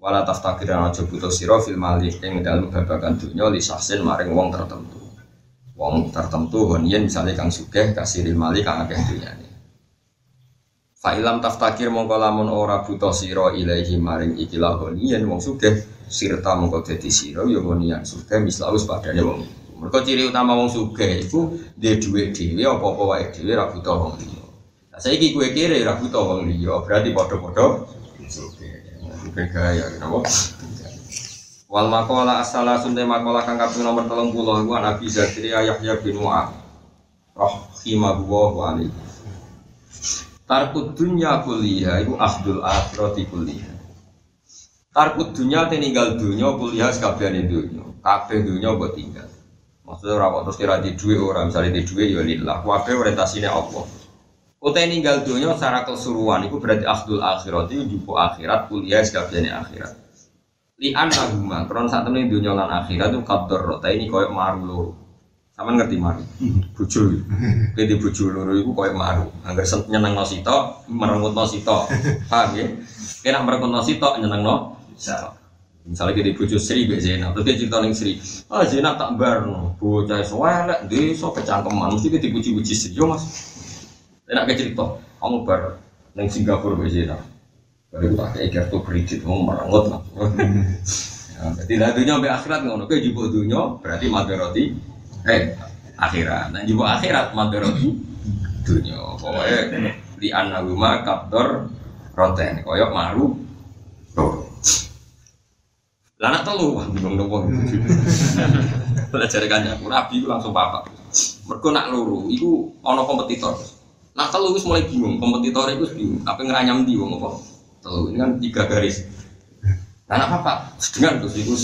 Wala taftakir aja butuh siro fil ing li sahsin maring wong tertentu. Wong tertentu honien misalnya kang sugih kasiril malik kang akeh dunyane. Fa'ilam taftakir mongko lamun ora butuh sira ilahi maring ikilah yen wong sugih sirta mongko dadi sira ya gonian sugih mislaus padane wong. Mereka ciri utama wong sugih iku dia duit dhewe apa-apa wae dhewe ra butuh wong liya. Nah, saiki kowe kere ra butuh wong liya, berarti padha-padha sugih. Sugih gaya kenapa? Wal makola asala sunte makola kang kaping nomor 30 iku Nabi Zakaria Yahya bin Mu'ad. Rahimahullah wa alaihi. Tarkud dunya kuliah iku akhdul akhirati kuliah. Tarkud dunya te ninggal dunya kuliah sekabiane dunya. Kabeh dunya mbok tinggal. Maksudnya ora kok terus kira di duwe ora misalnya di duwe ya lillah. Kabeh orientasine Allah. Utai ninggal dunya secara keseluruhan itu berarti akhdul akhirat itu jupo akhirat kuliah sekabiane akhirat. Li anahuma kron saat temen dunya lan akhirat itu kador rota ini koyo maru. Sama ngerti maru? Bojo. Kowe di bojo loro iku koyo maru. Angger nyenengno sitok, merengutno sitok. Paham ya? Kena merengutno sitok nyenengno sitok. Misalnya kita bojo Sri Mbak Zainab, terus dia cerita ning Sri, ah Zainab tak barno, bocah sewelek, desa kecangkeman, mesti kita puji-puji Sri, yo mas. Enak ke cerita, kamu bar neng Singapura Mbak Zainab, baru tak kayak kartu kredit, mau merengut lah. Jadi lah dunia sampai akhirat ngono, kayak jubuk dunia berarti madaroti, eh akhirat, nah jubuk akhirat madaroti dunia, pokoknya di anaguma kaptor roten, koyok maru, tuh. Lana telu, wah bingung dong. Belajar kan aku rabi langsung papa. Mergo nak loro, iku ana kompetitor. Nak telu wis mulai bingung, kompetitor itu bingung. Apa ngeranyam di wong apa? Telu ini kan tiga garis. Nah, nak apa? Dengan terus itu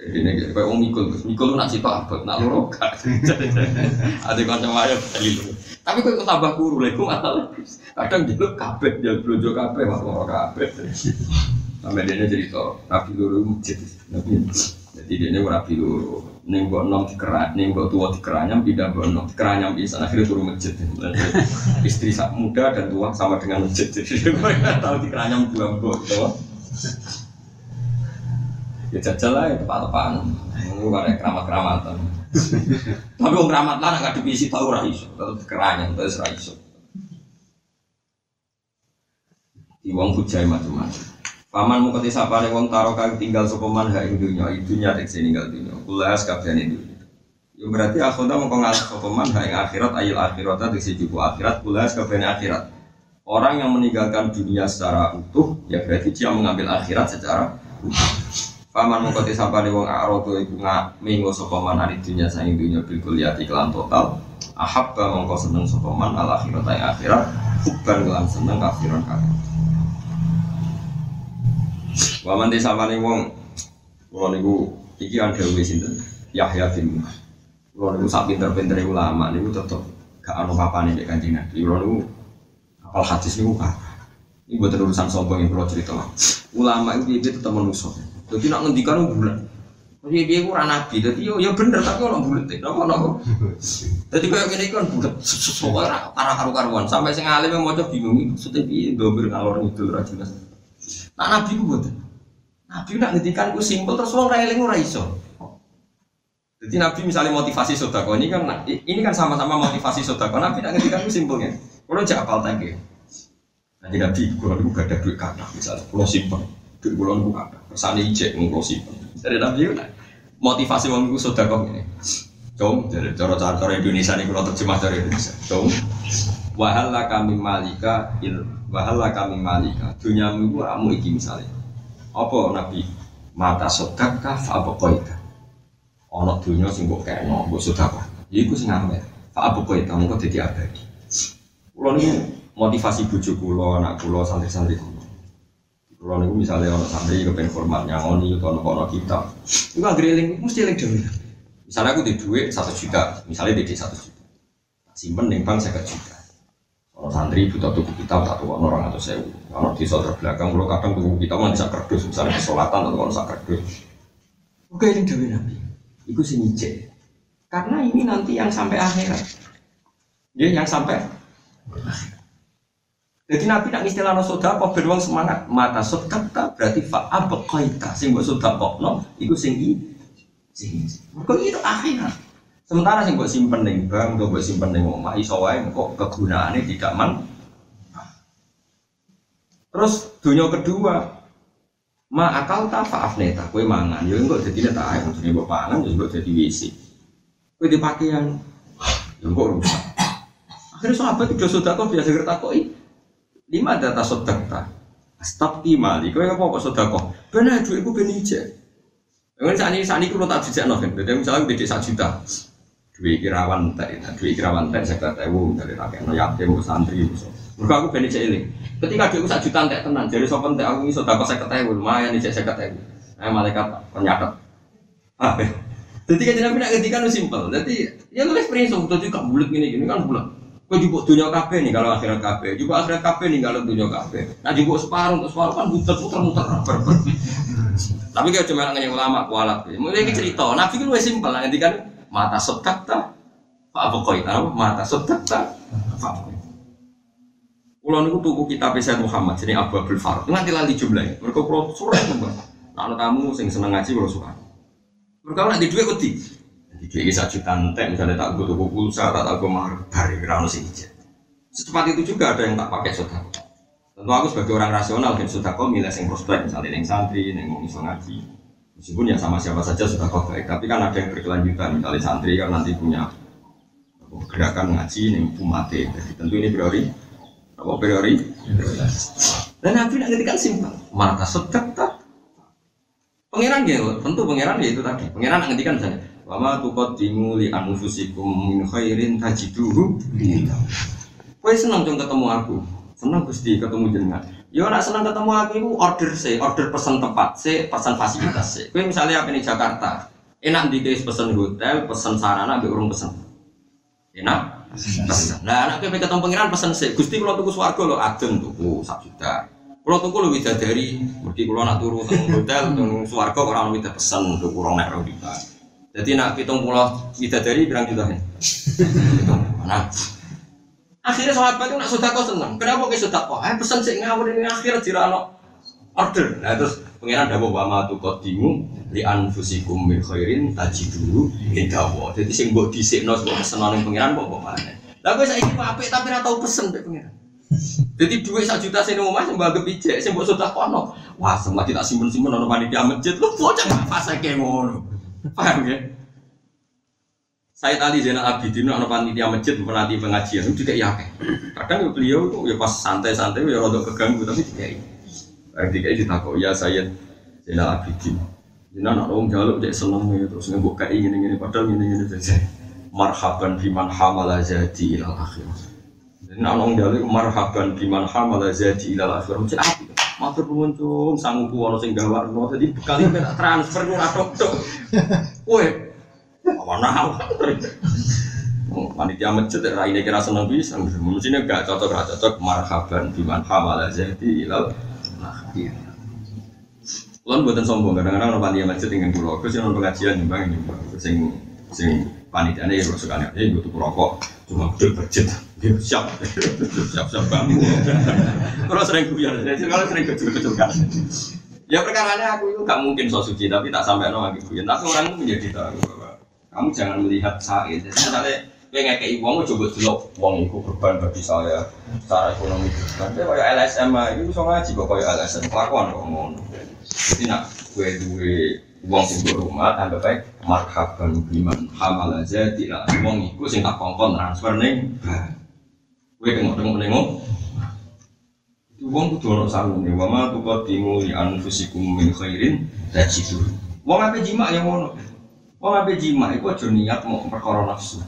ini kayak om mikul, mikul nak sitok abot, nak loro gak. [LAUGHS] Ada kanca bali loro. Tapi kok tambah kuru lha iku masalah. Kadang jeluk kabeh, jeluk blojo kabeh, wah loro kabeh. Sampai dia cerita, Nabi Loro masjid. Nabi, jadi dia ini Nabi Loro. Neng buat nom dikerak, neng buat tua dikeranyam, tidak buat nom dikeranyam di sana akhirnya turun masjid. Istri sak muda dan tua sama dengan masjid. [LAUGHS] Jadi tahu dikeranyam dua buat tua. Ya jajal lah, tepat-tepatan. Ini ada keramat-keramatan. Tapi orang keramat lah, nggak dipisi tahu raiso. Kalau dikeranyam, terus. Di wong hujai macam-macam. Paman mau ketis apa wong taro kang tinggal sopeman ha ing dunya idunya tek tinggal dunya kulas kabeh ing dunya. Ya berarti akhirnya mau ngalih sopeman ha ing akhirat ayil akhirat tek jubu akhirat kulas kabeh akhirat. Orang yang meninggalkan dunia secara utuh ya berarti dia mengambil akhirat secara utuh. Paman ketis apa nih wong arodo iku ngak minggu sopeman hari dunia saing dunya bil kuliati kelan total. Ahabba mongko seneng sopeman al akhirat ayil akhirat. Hubban kelan seneng akhirat akhirat. Waman desa paling wong Kulo niku iki kan dawuhe sinten Yahya bin Mu'adz. Kulo niku sak pinter-pinter ulama niku tetep gak ono papane nek Kanjeng Nabi. Kulo niku apal hadis niku kan. Ini buat urusan sombong yang kulo cerita. Ulama itu dia tetap manusia. Jadi nak ngendikan bulan. Jadi dia kurang nabi. Jadi yo yo bener tapi orang bulat. Nopo nopo. Jadi kayak gini kan bulat. Soalnya para karu-karuan sampai sing alim yang mau bingung. Maksudnya dia dobel ngalor itu rajin. Nah nabi ku buat. Nabi nak ngendikan ku simpel terus wong ra eling ora iso. Jadi Nabi misalnya motivasi sodako ini kan ini kan sama-sama motivasi sodako. Nabi nak ngendikan ku simpelnya. Kalau jak apal tadi. Nanti Nabi kalau lu gak ada duit kata misalnya, kalau simpen duit kalau lu kata, ijek kalau simpen. Dari Nabi kan motivasi wong ku sodako ini. Cung, jadi cara cara Indonesia ini kalau terjemah dari Indonesia. Cung, wahala kami malika il wahala kami malika dunyamu itu kamu iki misalnya apa nabi? Mata fa apa koita ono dunia sing mbok kena mbok sodaka. Iku sing ngamet fa apa koita mengko dadi abadi. Kula niku motivasi bojo kula anak kula santri-santri kula kula niku misalnya ono santri kepen format nyangoni utawa ono kita iku anggere eling mesti eling dhewe misalnya aku di duit satu juta misalnya di satu juta simpen ning bank saya juta kalau santri butuh tuku kitab tak tuh orang atau sewu. Kalau di saudara belakang, kalau kadang tuku kitab kan bisa kerdus, misalnya kesolatan atau kalau kerdus. Oke ini dewi nabi, itu nyicil. Karena ini nanti yang sampai akhirat. Ya, yang sampai Jadi Nabi nak istilah no soda kok beruang semangat mata sodaka berarti fa'a bekoita sing buat soda kok no itu sing i sing kok itu akhirat Sementara sing buat simpen ning bank, atau buat simpen ning omah iso wae kok kegunaannya tidak man. Terus dunia kedua, Ma akal ta faaf neta, kue mangan, yo enggak jadi neta air, maksudnya buat pangan, yo enggak jadi WC. Kue di pakaian, yo enggak rusak. Akhirnya sahabat itu sudah kok biasa ngertakoi. Lima data sodakta, stop mali, kue apa kok sudah kok? Benar duit gue benih aja. Yang saat ini saat ini kalau tak dijak kan, jadi misalnya beda satu juta, duit kirawan tadi, duit kirawan tadi saya kata dari rakyat no yatim, santri, mereka aku benih ini. Ketika dia usah jutaan tak tenang, jadi sopan tak aku iso dapat saya ketahui, lumayan nih saya ketahui. Nah malaikat penyakat. Ah, jadi kan nabi nak ketika nu simpel. Jadi ya lu experience jadi kak bulat gini gini kan bulat. Kau juga dunia kafe nih kalau akhirat kafe, juga akhirat kafe nih kalau dunia kafe. Nah juga separuh untuk separuh kan muter muter muter berber. Tapi kalau cuma nanya ulama kualat, mulai cerita. Nabi kan lebih simpel, nanti kan mata sotak tak, pak pokoknya tahu mata sotak tak, pak niku tuku kitab Sayyid Muhammad jadi Abu Abdul Farad. Nganti lali jumlahnya. Mereka kulo sore nembak. Nah, kamu sing seneng ngaji kulo suka. Mereka nak di duit. Di duit satu juta entek misalnya tak gue tuku pulsa, tak tak gue mahar dari sing ijat. Secepat itu juga ada yang tak pakai sodako. Tentu aku sebagai orang rasional dan sodako milih yang prospek misalnya yang santri, yang mau iso ngaji. Meskipun ya sama siapa saja sudah kok baik, tapi kan ada yang berkelanjutan. Misalnya santri kan nanti punya gerakan ngaji yang umate. Jadi tentu ini priori apa priori? Dan Nabi nak ngetikan simpel. Mata sedek tak. Pangeran gitu, tentu pangeran ya itu tadi. Pangeran ngetikan misalnya, Wama tukot dimuli anfusikum min khairin tajiduhu. Kue senang dong ketemu aku, senang gusti ketemu jenengan. Yo nak senang ketemu aku itu order sih, order pesan tempat sih, pesan fasilitas sih. Kue misalnya apa nih Jakarta, enak di pesan hotel, pesan sarana, ambil urung pesan. Enak, Nah, anak kowe ketemu pangeran pesen sih. Gusti kula tuku swarga lho adem tuku sak juta. Kula tuku lho widadari, mergi kula nak turu teng hotel teng swarga ora ono widadari pesen tuku rong nek rong juta. Jadi nak pitung pulau widadari berang juta Nah, akhirnya sahabat itu nak sudah kau seneng. Kenapa kau sudah kau? Eh pesan sih ngawur ini akhir jirano order. Nah terus pengiran dawa wa ma tuqaddimu li anfusikum min khairin tajidu indawa. Jadi sing mbok dhisikno mbok pesenane pengiran kok kok mana. Lah kowe saiki apik tapi ora tau pesen mek pengiran. Jadi duit sak juta sing mbok pijek sing mbok sudah kono. Wah, semua kita simpen-simpen ono panitia masjid lu bocah apa saiki ngono. Paham ya? Saya tadi Zainal Abidin ono panitia masjid menanti pengajian itu tidak yakin. Kadang beliau itu ya pas santai-santai ya rada keganggu tapi tidak. Ketika itu takut ya saya Zainal Abidin. Jadi anak orang jaluk dia seneng ya terus ngebuk kayak ini ini padahal ini ini saja. Marhaban biman hamala jadi ilal akhir. Jadi anak orang jaluk marhaban biman hamala jadi ilal akhir. Macam apa? Matur pengunjung sanggup puan sing gawar no. Jadi kali ini transfer nu adok dok. Woi, mana hal? Panitia masjid ya ini kira seneng bisa. Mestinya gak cocok gak cocok marhaban biman hamala jadi ilal akhir. Kulon buatan sombong, kadang-kadang orang panitia masjid dengan pulau, sih nonton pengajian nyumbang ini, sing sing panitia ini kalau suka nih, ini butuh rokok, cuma gede budget, dia siap, siap siap banget. Kalau sering kuyan, kalau sering kecil-kecil kan. Ya perkaranya aku itu gak mungkin so suci, tapi tak sampai nong lagi kuyan. Tapi orang itu menjadi tahu bahwa kamu jangan melihat saat, jadi misalnya kayak uang coba dulu uang itu berban bagi saya secara ekonomi. Kan kayak LSM itu bisa ngaji kok kayak LSM kelakuan kok ngono. Jadi nak gue duwe uang sing gue rumah tambah baik marhaban biman hamal aja tidak uang itu sing tak kongkon transfer neng gue tengok tengok tengok uang kudu ono wama tuh kau timu di anfusikum min khairin tajidu. Uang apa jima yang ngono. Uang apa jima itu aja niat mau perkara nafsu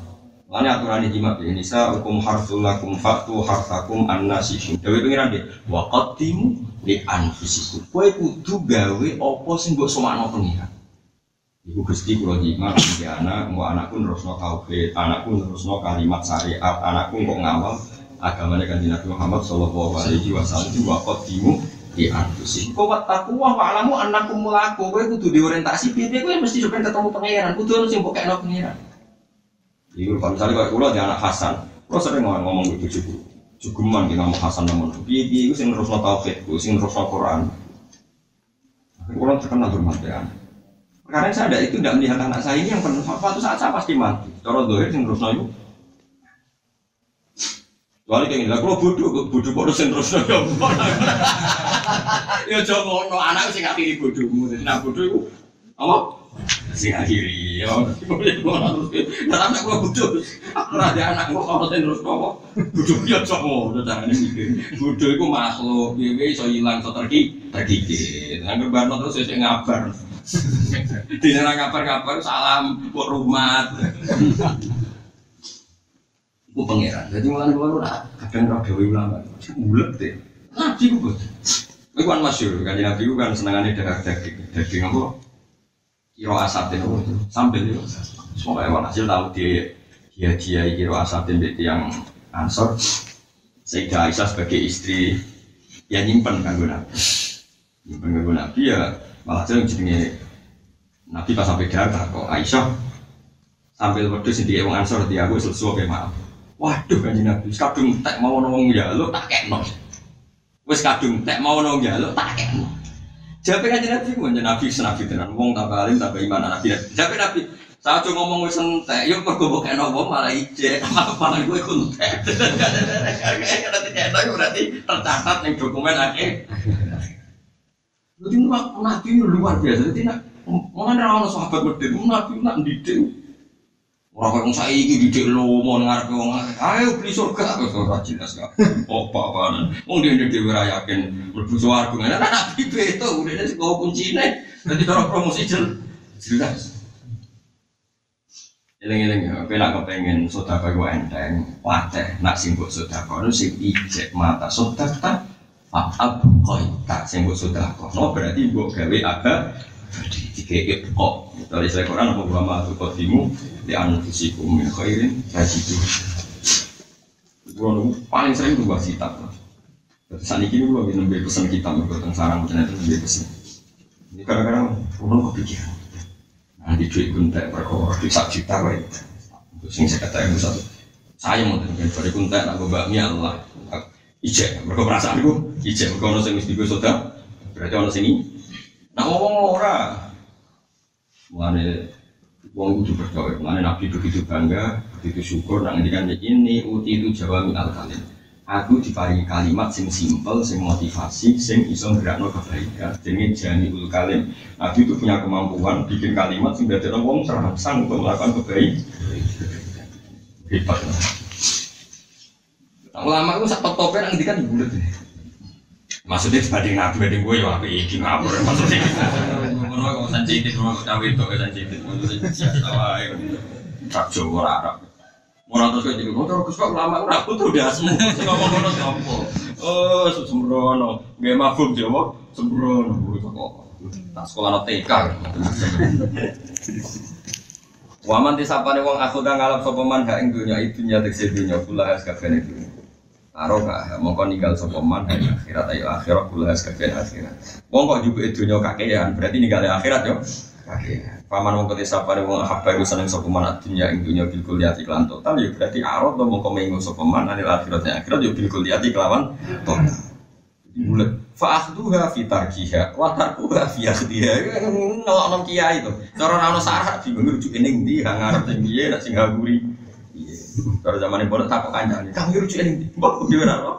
Lani aturan jima bi nisa hukum harsul lakum faktu hartakum annasihim. Dewi pengiran dia timu di anfusikum. Kue kudu gawe opo sing mbok somakno pengiran. Ibu Gusti kula jima di anak, mau anakku nerusno tauhid, anakku nerusno kalimat syariat, anakku kok ngawal agamanya kan Nabi Muhammad Shallallahu Alaihi Wasallam timu di anfusikum. Kau taku wah alamu anakku melaku, kue kudu diorientasi piye kue mesti coba ketemu pengiran, kudu harus mbok kekno pengiran. Iku kalau misalnya kayak kulo anak Hasan, kulo sering ngomong ngomong gitu cukup cukuman kita ngomong Hasan namun piye piye itu sing terus tauhid, sing terus Quran. Kulo terkenal bermatian. Karena saya ada itu tidak melihat anak saya ini yang penuh suatu saat saya pasti mati. Kalau dohir sing terus itu. Soalnya kayak gini, kalau bodoh, bodoh bodoh sing terus [LAUGHS] Ya aja ngono, anak sing akhiri bodohmu. Nak bodoh iku apa? Sing akhiri. Ya. Nah, anak gua bodoh. Aku ora ada anak ono sing terus apa? Bodoh ya aja ngono carane mikir. Bodoh iku makhluk, piye iso ilang iso terki terkikir. Angger barno terus sing ngabar. Dina kabar-kabar salam kok rumah. Ku pangeran. Jadi mulane kula ora kadang ora dewe ulama. Bulet deh. Ku bos. Iku kan masyhur kan Nabi ku kan senengane darah daging. Daging apa? Kiro asatin itu? Sambil itu. Semoga ewan hasil tahu dia dia dia kiro asatin mbek yang ansor. Sayyidah Aisyah sebagai istri ya nyimpen kanggo Nabi. Nyimpen kanggo Nabi ya malah jadi jenenge Nabi pas sampai darah kok Aisyah sambil wedhus di wong ansor di aku sesuatu kayak maaf. Waduh kanjeng Nabi, kadung tek mau nong njaluk tak kekno. Wis kadung tek mau nong njaluk tak kekno. Jape kanjeng Nabi ku Nabi senabi tenan wong tambah alim tambah iman Nabi. Jape Nabi saya cuma ngomong wis entek, yo mergo mbok kekno wong malah ijek, malah. Berarti kekno berarti tercatat ning dokumen akeh. Jadi Nabi luar biasa. Jadi nak Mana ada orang sahabat berdiri, nabi nak didik. Orang kayak saya ini didik lo mau ngarep wong ayo beli surga, aku ora jelas gak. Apa apaan? Wong dia dia dewe ra yakin mlebu swarga. Nah nabi beto udah sing bawa kuncine. Dadi orang promosi jel jelas. Eleng-eleng ya, kowe nak kepengen sedekah ku enteng, wateh nak sing mbok sedekah nu sing ijek mata sedekah Fa'ab koi tak sing mbok sedekah. No berarti mbok gawe aga dikekep kok. Dari saya Quran apa wa ma tuqaddimu di anfusikum min khairin tajidu. Gua paling sering tuh bahas kitab. Terus saat ini gua lagi nembe pesan kitab mergo teng sarang ternyata nembe pesan. Ini kadang-kadang kulo kepikiran. Nanti duit kuntek perkara di sak juta wae. Sing saya katakan satu. Saya mau dengan dari kuntek nak bakmi Allah. Ijek, mereka perasaanku, ijek, mereka orang sing mesti gue berarti orang sini. Nah ngomong ora, Mulane wong kudu berdoa, mulane Nabi begitu bangga, begitu syukur, nak ngendikan ini uti itu Jawa min al kalim. Aku diparingi kalimat sing simpel, sing motivasi, sing iso gerakno kebaikan. Jenenge jamiul kalim. Nabi itu punya kemampuan bikin kalimat sing dadekno wong terangsang untuk melakukan kebaikan. Hebat. Nah, ulama itu sak top-topnya nang ngendikan bulet. Maksudnya dibanding Nabi banding gue ya apa iki ngapur maksudnya. Ngono kok sensitif ngono kok cawe itu sensitif ngono biasa wae. Tak Jawa Arab. Ora terus kok jadi motor Gus Pak ulama ora butuh dasmu. Sing ngomong ngono sapa? Oh, sembrono. Nggih mafhum Jawa sembrono kok. Tak sekolah TK. Waman disapane wong aku kang ngalap sapa man hak ing dunya itu nyatek sedunya kula has kabeh dunya. Aroka, mongko ninggal sapa man ing akhirat ayo akhirat kula kabeh akhirat. Wong kok juga dunya kakean, berarti ninggal akhirat yo. Kakean. Paman mongko disapane wong habba iku seneng sapa man dunya ing dunya bil kuliati kelan total yo berarti arot to mongko mengo sapa man anil akhirat akhirat yo bil kuliati kelawan total. Bulat fa'akhduha fi tarkiha wa tarkuha fi akhdiha. Nolok nom kiai itu. Cara ana sarah bingung rujuk ning ndi hang arep nek sing ngaguri. Cara zaman pondok takok kancane, "Kang rujuk ndi?" Mbok dhewe ora ora.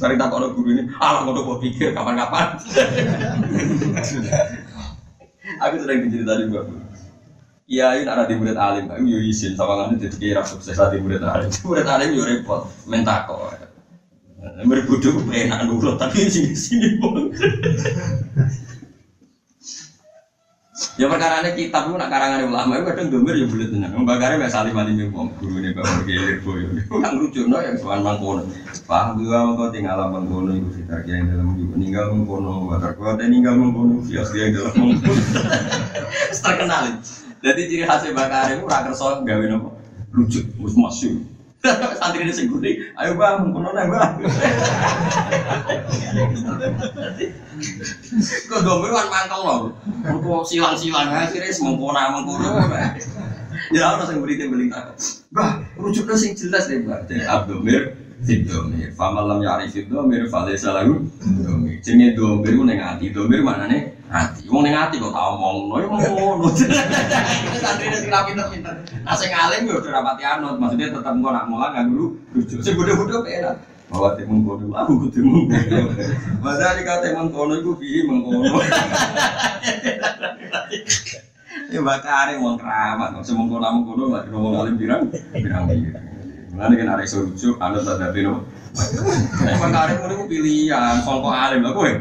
Mari takokno guru ini, "Alah ngono kok pikir kapan-kapan." [LAUGHS] Aku sering diceritani Mbak. Iya, ini ada di murid alim, aku yo izin sama ngene jadi kira sukses di murid alim. [LAUGHS] Murid alim yo repot, mentako. Berbodoh enak nurut, tapi sini sini pun. [LAUGHS] Ya perkara ini kitab itu nak karangan ulama itu kadang domir ya boleh tenang. Membakar ya salim alim yang bom guru ini bawa gelir boyo. Kan lucu no yang soal mangkono. Paham juga kau tinggal mangkono itu kita yang dalam juga ninggal mangkono. Watar kuat ninggal mangkono. Fias yang dalam mangkono. Terkenal. Jadi ciri khasnya bakar itu raker soal gawe nopo lucu, mus masuk. [LAUGHS] Santri ini sing gede, ayo bang, mengkono nih bang. Kok domir kan mangkel loh, kok silang-silang akhirnya semengkono mengkono. Ya orang sing beri beli tak. Bah, rujuknya sing jelas deh bang. Jadi abdomir, Fidomir, famalam ya arif domir, falesa lagu domir. Jenenge domir ku neng hati, domir mana nih? Hati. Wong neng hati kok tau ngomong, no ya ngono. Itu santri ini sing pinter-pinter. Nah sing alim yo udah rapati anut, maksudnya tetap engko nak mulang nggak dulu. Sing bodoh-bodoh enak. bahwa timun kono aku kudu mengkono. Padahal kata mengkono iku piye mengkono. Ya bakare wong keramat, kok semengkono mengkono lagi ngomong alim pirang pirang pirang. Mulane kan arek iso rujuk anut tadapi no. Nek bakare ngono pilihan, sangka alim lho kowe.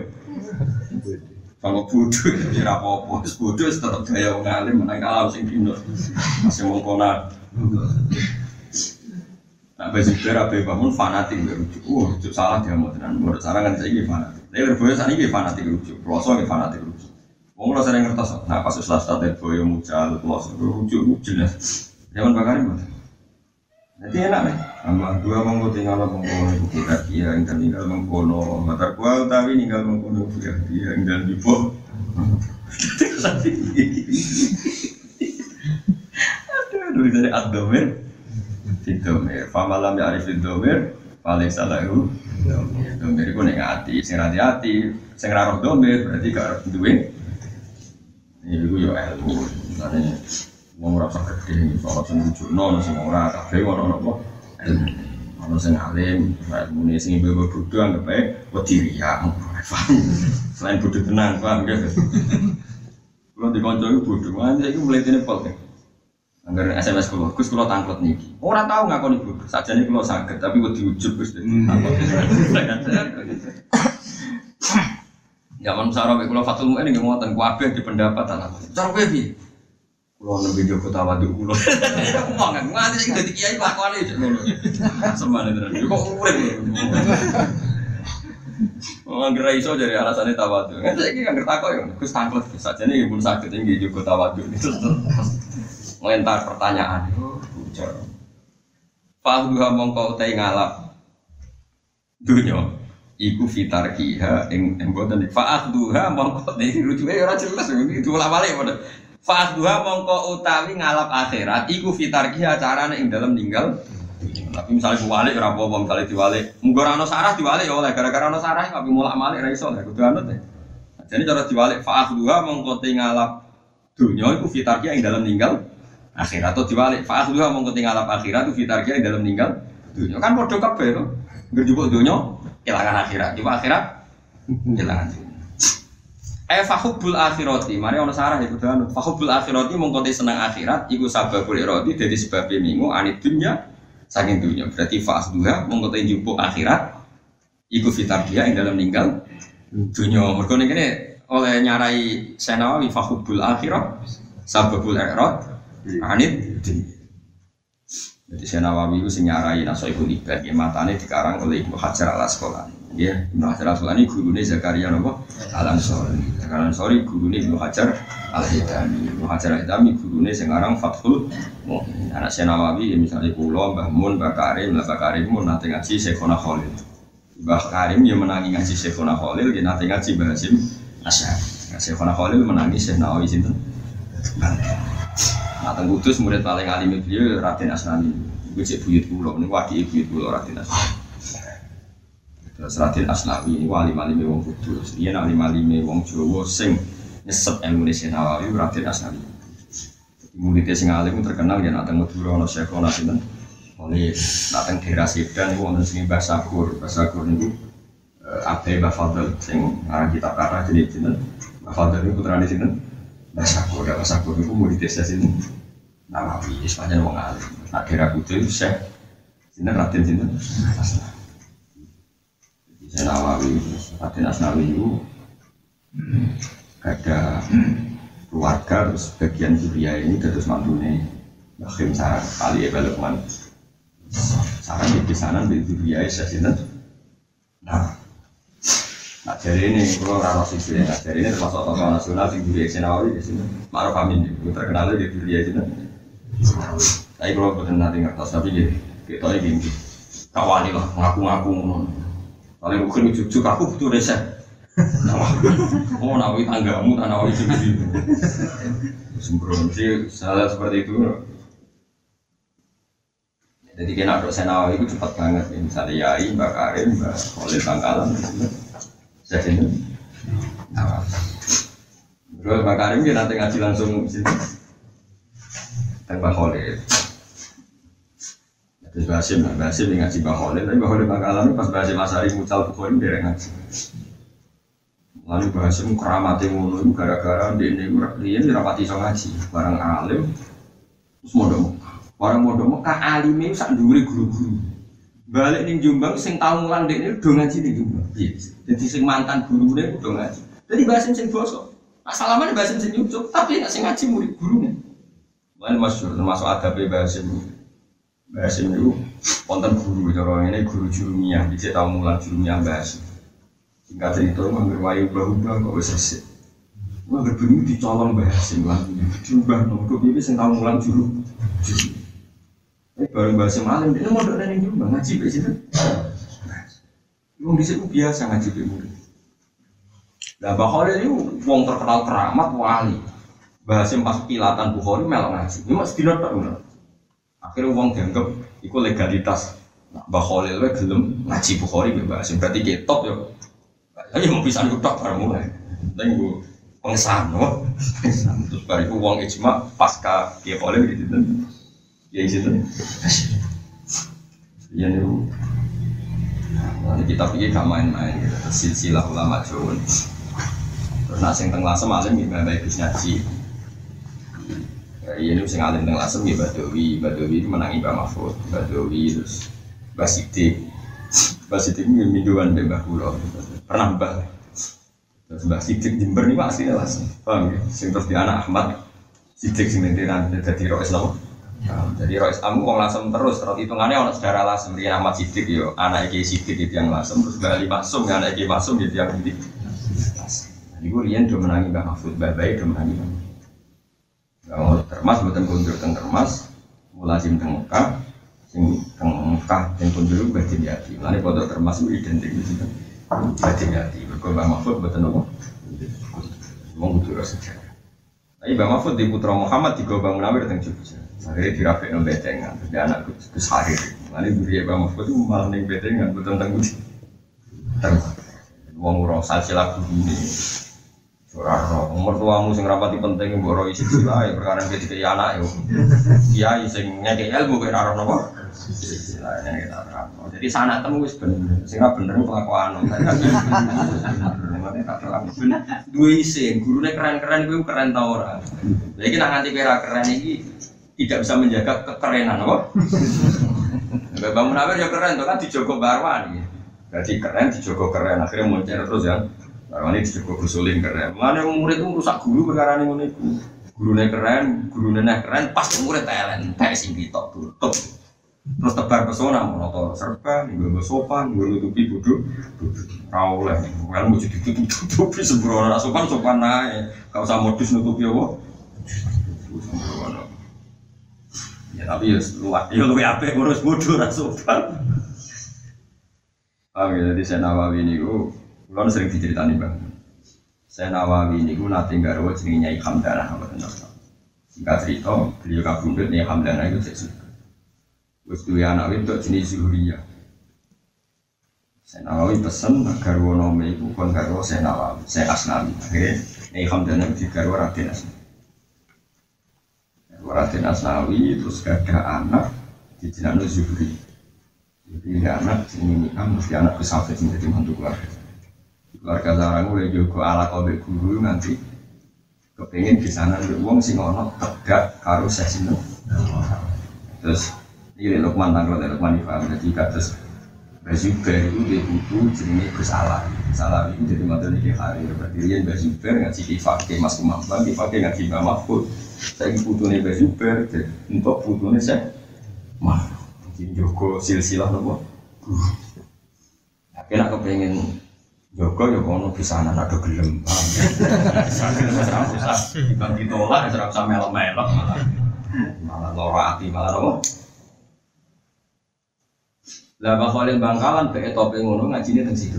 Kalau bodoh, ya apa-apa. Terus bodoh tetap gaya wong alim menang kalah sing dino. Masih mengkono. Nah, basi berabe bangun fanatik berujuk. Wah, rujuk salah dia mau tenan. Menurut saran kan saya fanatik. Tapi berboyo saat ini fanatik rujuk. Peloso ini fanatik rujuk. Wong lo sering ngertos. Nah, pas setelah start boyo mucal, peloso rujuk jelas. Zaman bakar ini. Jadi enak nih. Tambah dua monggo tinggal mengkono ibu kita dia yang tinggal mengkono. Mata kual tapi tinggal mengkono dia dia yang dan di bawah. Aduh, aduh dari abdomen. Fidomir, famalam ya arif fidomir, paling salah itu. Domir itu ning hati, sing hati hati, sing roh domir berarti gak duwe. Ini ya ilmu, misalnya Wong ora gede, soal sing wujudno, sing ora kabeh ono ilmu Ono sing alim, ilmu ini sing ibu bodoh anggap aja wedi riya, Selain bodoh tenang, paham ya Kalau di konco itu bodoh, mana itu mulai ini pol Angger SMS kulo, Gus kulo tangklet niki. Ora tau ngakoni bodoh, sajane kulo saged tapi wedi ujub Gus. Zaman sarap kulo fatul mu'in nggih ngoten kabeh di pendapat anak. Cara kowe piye? Kulo nembe Joko tawadu kulo. Ngomong kan nganti sing dadi kiai lakone ngono. Semane tenan. Kok urip. Oh, angger iso jadi alasannya tawadu. Kan saiki kan ngertakok ya, Gus tangklet sajane nggih pun saged nggih Joko tawadu. Ngelentar pertanyaan. Bocor. Fahduha mongko utai ngalap. Dunya iku fitar kiha ing ing boten fa'ahduha mongko [LAUGHS] iki rujuke ora jelas iki diulang-balik padha. Fa'ahduha mongko utawi ngalap akhirat iku fitar kiha carane ing dalam ninggal. Tapi misalnya diwalik ora apa-apa misalnya diwalik. Munggo ora ana sarah diwalik ya oleh. Gara-gara ana sarah tapi mulak-malik ra iso lah kudu anut ya. Jadi cara diwalik fa'ahduha mongko te ngalap dunya iku fitar kiha ing dalam ninggal akhirat. Atau diwalik dua mau ketinggal apa akhirat itu fitar yang dalam meninggal dunia kan bodoh kabeh to. Berjubuk dunia kehilangan akhirat. Coba akhirat kehilangan dunia Eh fahubbul akhirati, mari ono sarah iku dan fahubbul akhirati mung kote seneng akhirat iku sababul irati dadi sebab minggu anit dunya saking dunya. Berarti fa'as dua kote njupuk akhirat iku fitar dia yang dalam meninggal dunya. Mergo ning kene oleh nyarai Senawi fahubbul akhirat sababul irati Anit Jadi saya Nawawi itu nyarai naso ibu libat ya matanya dikarang oleh Ibnu Hajar al Asqalani. Ya, Ibnu Hajar al Asqalani gurunya Zakaria nopo Al Ansori. Zakaria Ansori gurunya Ibnu Hajar al Hidami. Ibnu Hajar al gurunya sekarang Fathul Mu'min. Anak saya ya misalnya Pulau, Mbah Mun, Mbah Karim, Mbah Karim Mun nanti ngaji Syekhona Khalil. Mbah Karim ya menangi ngaji Syekhona Khalil, dia nanti ngaji Mbah Hasim Asyari. Syekhona Khalil menangi Syekh Nawawi sinten. Nah, teng Kudus murid paling alim beliau Raden Asnani. Iku cek buyut kula, ini wadi buyut kula Raden Asnani. Terus Raden Asnawi ini wali malime wong Kudus. Iya nak malime wong Jawa sing nyesep ilmu Syekh Nawawi Raden Asnawi. Muridnya sing alim terkenal ya nak teng Madura ana Syekh ana sinten. Oleh nak teng daerah Sedan niku wonten sing Mbah Sakur. Mbah Sakur niku Abe Mbah Fadl sing aran kitab kata jenis sinten. Mbah Fadl niku putrane sinten? Mbah Sakur, Mbah Sakur niku murid desa sinten. Nawawi, istilahnya wong alim. Nak kira kudu itu syekh. Sinten Raden sinten? Asnawi. Nawawi, Raden Asnawi itu ada keluarga terus bagian Suria ini terus mantune Bakhim Sarang kali ya Lukman Sarang di pesanan di Suria ya sinten. Nah, Nah, jadi ini kalau rano sisi nah jadi ini termasuk tokoh nasional di Dunia Nawawi di sini. Maruf Amin, itu terkenal di Dunia sini. Tapi kalau betul nanti ngertos, tapi gini, kita ini gini, kawali lah, ngaku-ngaku Paling mungkin cucu aku butuh resep. Oh, nawi tanggamu, nawi sini. Sembrono sih, salah seperti itu. Jadi kena dosen nawawi itu cepat banget, misalnya Yai, Mbak Karim, Mbak Khalil Bangkalan, jadi ini nawawi. Terus Mbak Karim dia nanti ngaji langsung sini tanpa Khalid. Terus Basim, nah, Basim yang ngaji Bang Khalil, tapi Bang Khalil Bangkalan pas Basim Asari mucal Bukhari derek ngaji. Lalu Basim keramatnya ngono itu gara-gara dia ini dia ini rapati so ngaji, barang alim, terus modal Orang modal Mekah alimnya sak duri guru-guru. Balik ning Jombang sing tau mulang dekne udah ngaji ning Jombang. Iya. Jadi sing mantan gurune udah ngaji. Jadi Basim sing bosok. Asalaman Basim sing nyucuk, tapi nek sing ngaji murid gurune. Lain masyur, termasuk adabnya Basim. Basim itu konten guru, cara ini guru jurumiyah, bisa tahu mulang jurumiyah Basim. Singkat cerita, ngambil wayu ubah-ubah kok wis resik. Wah, berbunyi dicolong Basim lah. Diubah, nunggu ini sing tahu mulang juru. Ini baru Basim alim, ini mau yang juga ngaji di situ. Wong di situ biasa ngaji di murid. Nah, Bukhari itu wong terkenal keramat wali. Basim pas pilatan Bukhari melok ngaji. Ini mas dino tak. Akhirnya wong dianggap itu legalitas. Nah, Bukhari itu gelem ngaji Bukhari be Basim. Berarti ketop ya. Tapi mau bisa nutak bareng mulai. Tapi gue pengesahan, no? Terus baru itu wong ijma pasca dia oleh gitu. Ya gitu. Iya nih. Nah, kita pikir gak main-main gitu. Silsilah ulama Jawa. Terus nasi teng lasem alim gimana baik ngaji. Ya, iya sing alim teng lasem ya Badawi, Badawi itu menangi Mbak Mahfud, Badawi terus Basidik. [LAUGHS] Basidik ini minduan Mbah Kulo. Pernah Mbah. Terus Mbah Sidik Jember ini masih lasem. Paham ya? Sing terus di anak Ahmad Sidik sing nantiran jadi Rois Lama. Jadi Rois Amu wong lasem terus, terus hitungannya orang sejarah lasem dia Ahmad Sidik yo, anak Iki Sidik itu yang lasem, terus Mbah Ali Masum, anak Iki Masum itu yang ini. Ibu Rian udah menangi Mbak Mahfud, Mbak Bayi udah menangi Kalau termas, buatan kundur teng termas, mulazim teng Mekah, sing teng Mekah, yang kundur Mbak Dimyati. Lalu foto termas itu identik di situ. Mbak Dimyati, berkau Mbak Mahfud, buatan apa? Mau kudu sejarah. Tapi Mbak Mahfud di Putra Muhammad di Gobang Munawir teng Jogja. Akhirnya dirapik nang betengan, terus dia anak Gus Harir. Lalu beri Mbak Mahfud itu malah neng betengan, buatan teng Terus, wong ora salsilah ini. Ora ora umur sing rapati penting mbok ro isi sila ya perkara iki dikei anak yo. Kiai sing ngekek ilmu kok ora ora napa. Sila ini kita terang. Jadi sana temu wis bener. Sing ora bener pengakuan. Dua isin, gurune keren-keren kuwi keren ta ora. Lah iki nak nganti keren iki tidak bisa menjaga kekerenan apa? Mbak Munawir ya keren tuh kan dijogo Barwani. Jadi keren dijogo keren akhirnya muncul terus ya. Barwani dijogo gusulin keren. Mana murid itu rusak guru perkara ini iku. Gurune keren, gurune nek keren pas murid telen, tek sing ditok tutup. Terus tebar pesona monotor serba, nggo sopan, nggo nutupi bodoh. Ora oleh. Kan mau jadi tutup-tutupi sembrono ora sopan sopan ae. Gak usah modus nutupi apa. Sembrono. Ya tapi ya luwak, ya luwih apik ngurus bodoh sopan. Ah, jadi saya Nawawi ini kulon sering diceritani bang. Saya Nawawi ini ku nanti garwo jenenge Nyai Hamdanah apa tenang. Singkat cerita, beliau kabundut Nyai Hamdanah itu saya suka. Wes dua anak itu jenis Zuhriya. Saya Nawawi pesen garwo nome itu kon garwo saya Nawawi, saya Asnawi. Akhirnya Nyai Hamdanah di garwo Raden Asnawi. Raden Asnawi terus gak ada anak di jenazah Zuhri. Jadi anak ini kan mesti anak kesafet jadi mantu keluarga. Keluarga sarang mulai juga ala kode guru nanti kepengen di sana ada uang sing ono tegak karo sesino. Terus ini Lukman tanggal Lukman difaham jadi kados Bazuber itu dia butuh Gus Alam. Salah itu jadi mantu nih hari berarti dia Bazuber ngaji di fakir Mas Kumambang di fakir ngaji Mbak Mahfud. Saya butuh nih Bazuber untuk butuhnya saya Mahfud. Jadi Joko silsilah nopo. Akhirnya aku Joko ya kono di sana ada gelem. Serap susah. Dibang ditolak serap sama melok-melok malah malah hati malah nopo. Lah Khalil Bangkalan bae tope ngono ngajine teng situ.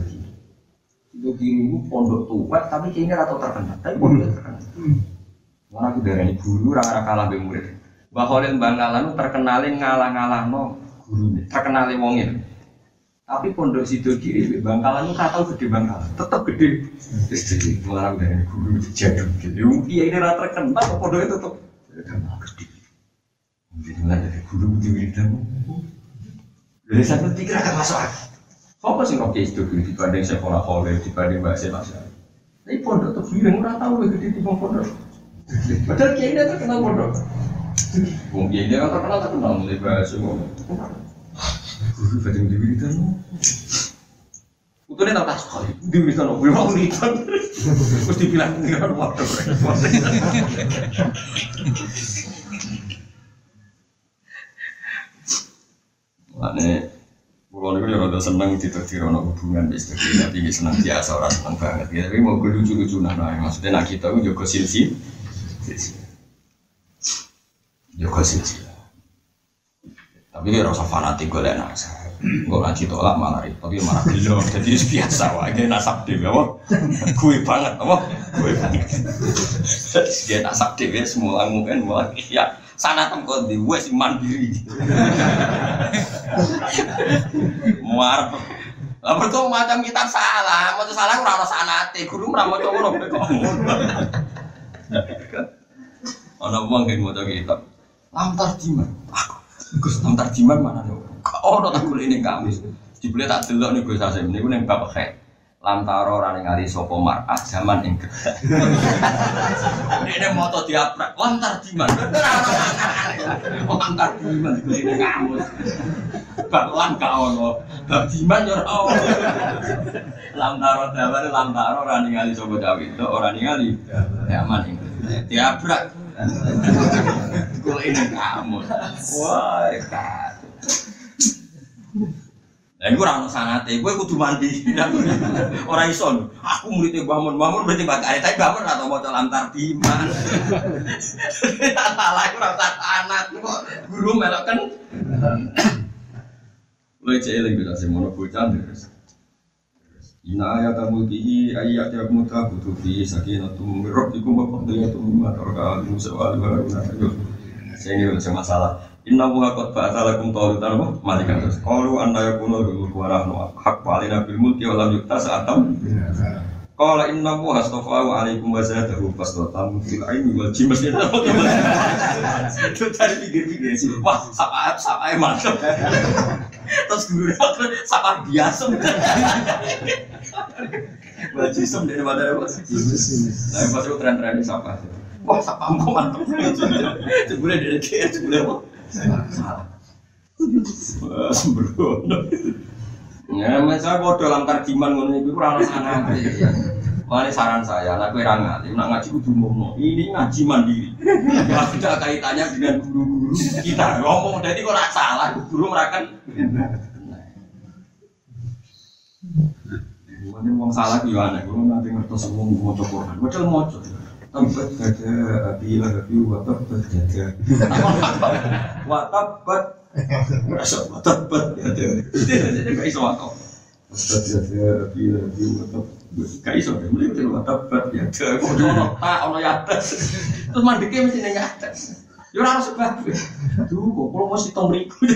Situ kiri itu pondok tua tapi kayaknya rata terkenal. Tapi pondok terkenal. Mana aku darani guru ora kalah be murid. Mbah Khalil Bangkalan itu terkenalin ngalah-ngalahno gurune, terkenalin wonge. Tapi pondok sido kiri Bangkalan itu kata gede Bangkalan, tetap gede. Jadi malah dari guru jadul gitu. Iya ini rata terkenal, pondok itu tetap terkenal gede. Jadi malah dari guru di wiridan, Dari saya pikir agak masuk akal. Apa sih kok itu dibanding sekolah Khalil dibanding bahasa bahasa? Tapi pondok tuh bilang orang tahu lebih gede di pondok. Padahal kiai dia terkenal pondok. Mungkin dia kan terkenal terkenal mulai bahasa ngomong. Guru baca di wiridan. Utune tau tas kali. Di wiridan opo mau wiridan. Terus dibilang ngira waduh. Makanya Pulau ini ya rada seneng ditetir hubungan bis tapi ini seneng biasa orang seneng banget ya. Tapi mau gue lucu-lucu nah, nah maksudnya nak kita gue jago silsi, jago silsi. Tapi dia rasa fanatik gue nasa. Gue ngaji tolak malah repot, dia malah gelo. [LAUGHS] Jadi biasa wah, dia nasab deh, apa? Gue banget, apa? Gue banget. Dia nasab ya semua mungkin mulai ya sana tempat di wes mandiri. Muar. Lah mergo macam kita salah, mau salah ora ono sanate, guru ora maca ngono kok. Ana wong sing maca kitab. Lamtar jiman. Aku Gus lamtar jiman mana nih? Ono tak kulit ini kamis. Dibeli tak delok nih Gus Hasim niku ning bab khe. Lantaro ora ningali sapa mar'ah zaman ing gedhe. [LAUGHS] Ini moto diaprak, lantar jiman. [LAUGHS] Lantar kulit ini kamus. Bakwan gak ono. Bab jiman yo ora ono. Lantaro dawane lantaro ora ningali sapa dawe itu ora ningali zaman gedhe. Diaprak. Kulit ini kamus. Wah, kacau. Lah iku ora ono sanate, kowe kudu mandi. [LAUGHS] Ora iso. Aku Mun, Mbah Mun berarti bakal tapi Mbah Mun ora tau maca lantar diman. [LAUGHS] Salah iku ora usah sanat kok guru melok kan. [COUGHS] Kowe cek eling bisa sing mono bocah terus. Ina ayat mulkihi ayat yang muta butuh fi sakinatum min rabbikum wa qadiyatun mimma taraka al-musawal wa la Saya ini udah masalah. Inna wa qad ba'atha lakum taulutan wa malikan. Qalu anna yakunu lahu wa nahnu haqqa alaina bil mulki wa lam yu'ta sa'atam. Qala inna wa astafahu alaikum wa zadahu fasdatan fil ilmi wal jim mesti Itu tadi pikir-pikir sih. Wah, sapa sapa mantap. Terus guru sapa biasa. Wal jisem dari mana apa? Nah, pas itu tren-tren sapa. Wah, sapa mau mantap. Sebulan dari dia, sebulan apa? Salah. Sembrono. Ya, saya bodoh dalam tarjiman ngono ora ono sanate. Mulane saran saya, anak kowe ra ngalim, nak ngaji kudu ngomong. Ini ngaji mandiri. Ya tidak kaitannya dengan guru-guru kita. Ngomong jadi kok salah, guru merakan. Mungkin wong salah yo aneh, kulo nanti ngertos wong maca Quran. Padahal maca. Tempat gada api lah api wa tempat gada. Wa tempat Rasa ya deh. Jadi gak iso. Tepat ya deh. Api api watap. Gak iso deh. Mulai itu tepat ya deh. Kok ono tak ono ya atas. Terus mandeknya mesti neng atas. Ya ora sebab. Duh, kok kalau mesti tong mriku. [LAUGHS]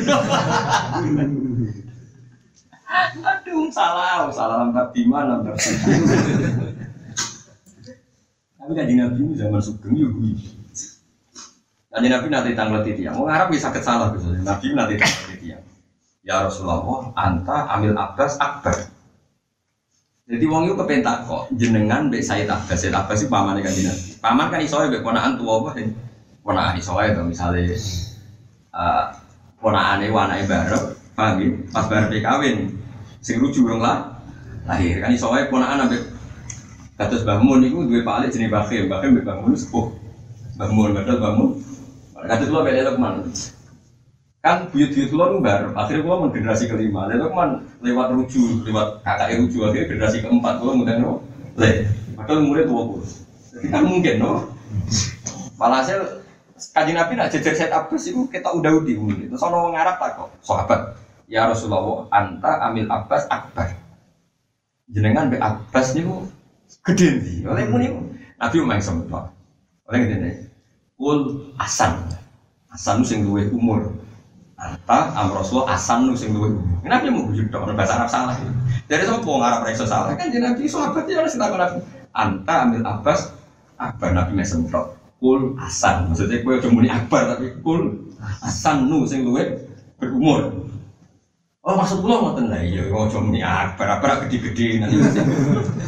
Aduh, salah, salah lantar di mana lantar Tapi kan Nabi zaman sugeng ya gue. Nanti Nabi nanti tanggal tiang, mau ngarap bisa salah bisa. Nabi nanti tanggal tiang. Ya Rasulullah, anta amil abbas akbar. Jadi wong itu kepentak kok jenengan mbek Said Abbas. Said Abbas itu paman kan Nabi. Paman kan isoe mbek ponakan tua apa kan? Ponakan isoe itu misalnya uh, ponakane wanake bareng, paham ya? Pas bareng kawin, sing rujuk urung lah lahir kan isoe ponakan ambek kados Mbah Mun iku duwe pak jenenge Bakhim, Bakhim mbek Mbah Mun sepuh. Mbah Mun padahal Mbah Mun Kata dulu beda Lukman. Kan buyut-buyut dulu bar, akhirnya gua mau generasi kelima. Lalu Lukman lewat ruju, lewat kakak ruju, akhirnya generasi keempat gua mudah no. Le, padahal umurnya tua puluh. Jadi kan mungkin no. Walhasil kajian Nabi nak jejer set Abbas itu kita udah udah. Terus orang Arab tak kok, sahabat. Ya Rasulullah, anta amil Abbas akbar. Jenengan be Abbas niku gede nih. Oleh niku Nabi main sempat. Oleh gede nih. Kul asan, asan sing luwih umur. Anta am Rasulullah asan nu sing luwih umur. Kenapa mau bujuk dok? Bahasa Arab salah. Sama pun Arab rekso salah kan jadi Nabi sahabat ya harus takut Nabi. Anta ambil Abbas, Akbar Nabi mesem tok. Kul asan, maksudnya kue cuma muni Akbar tapi kul asan nu sing berumur. Oh maksud kula ngoten lah iya ojo muni akbar akbar gede-gede nanti.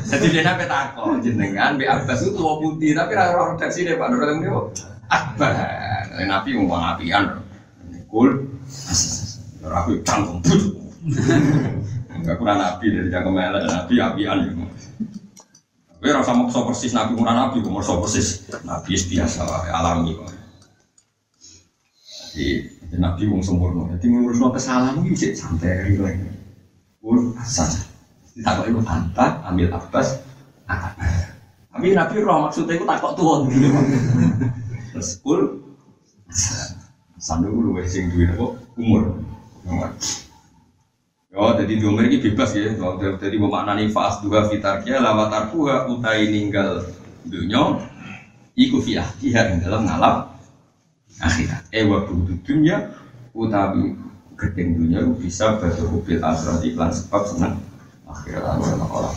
Jadi dia nape takon jenengan Mbak Abbas itu tua putih tapi ra roh redaksi deh Pak Nurul ini akbar. Nabi ngomong apian. Kul. Rapi canggung. Enggak kurang nabi dari canggung elek nabi apian gitu. Kowe ora maksa persis nabi kurang nabi, kok persis nabi biasa alami kok. Jadi nabi wong sempurna. Jadi ngurusno kesalahan iki sik santai rileks. Ur asal. Ditakok iku anta ambil akbar. Tapi nabi roh maksudnya takok tuwon gitu. Terus kul Sandu lu sing duwe apa umur. Yo, jadi di umur ini bebas ya. Jadi memaknani fas dua fitarkia lama tarkuha utai ninggal dunia. Iku fi ahdiha ing dalam ngalap akhirat. Eh waktu dunia utawi gedeng dunia bisa berhubung akhirat iklan sebab senang akhirat Allah.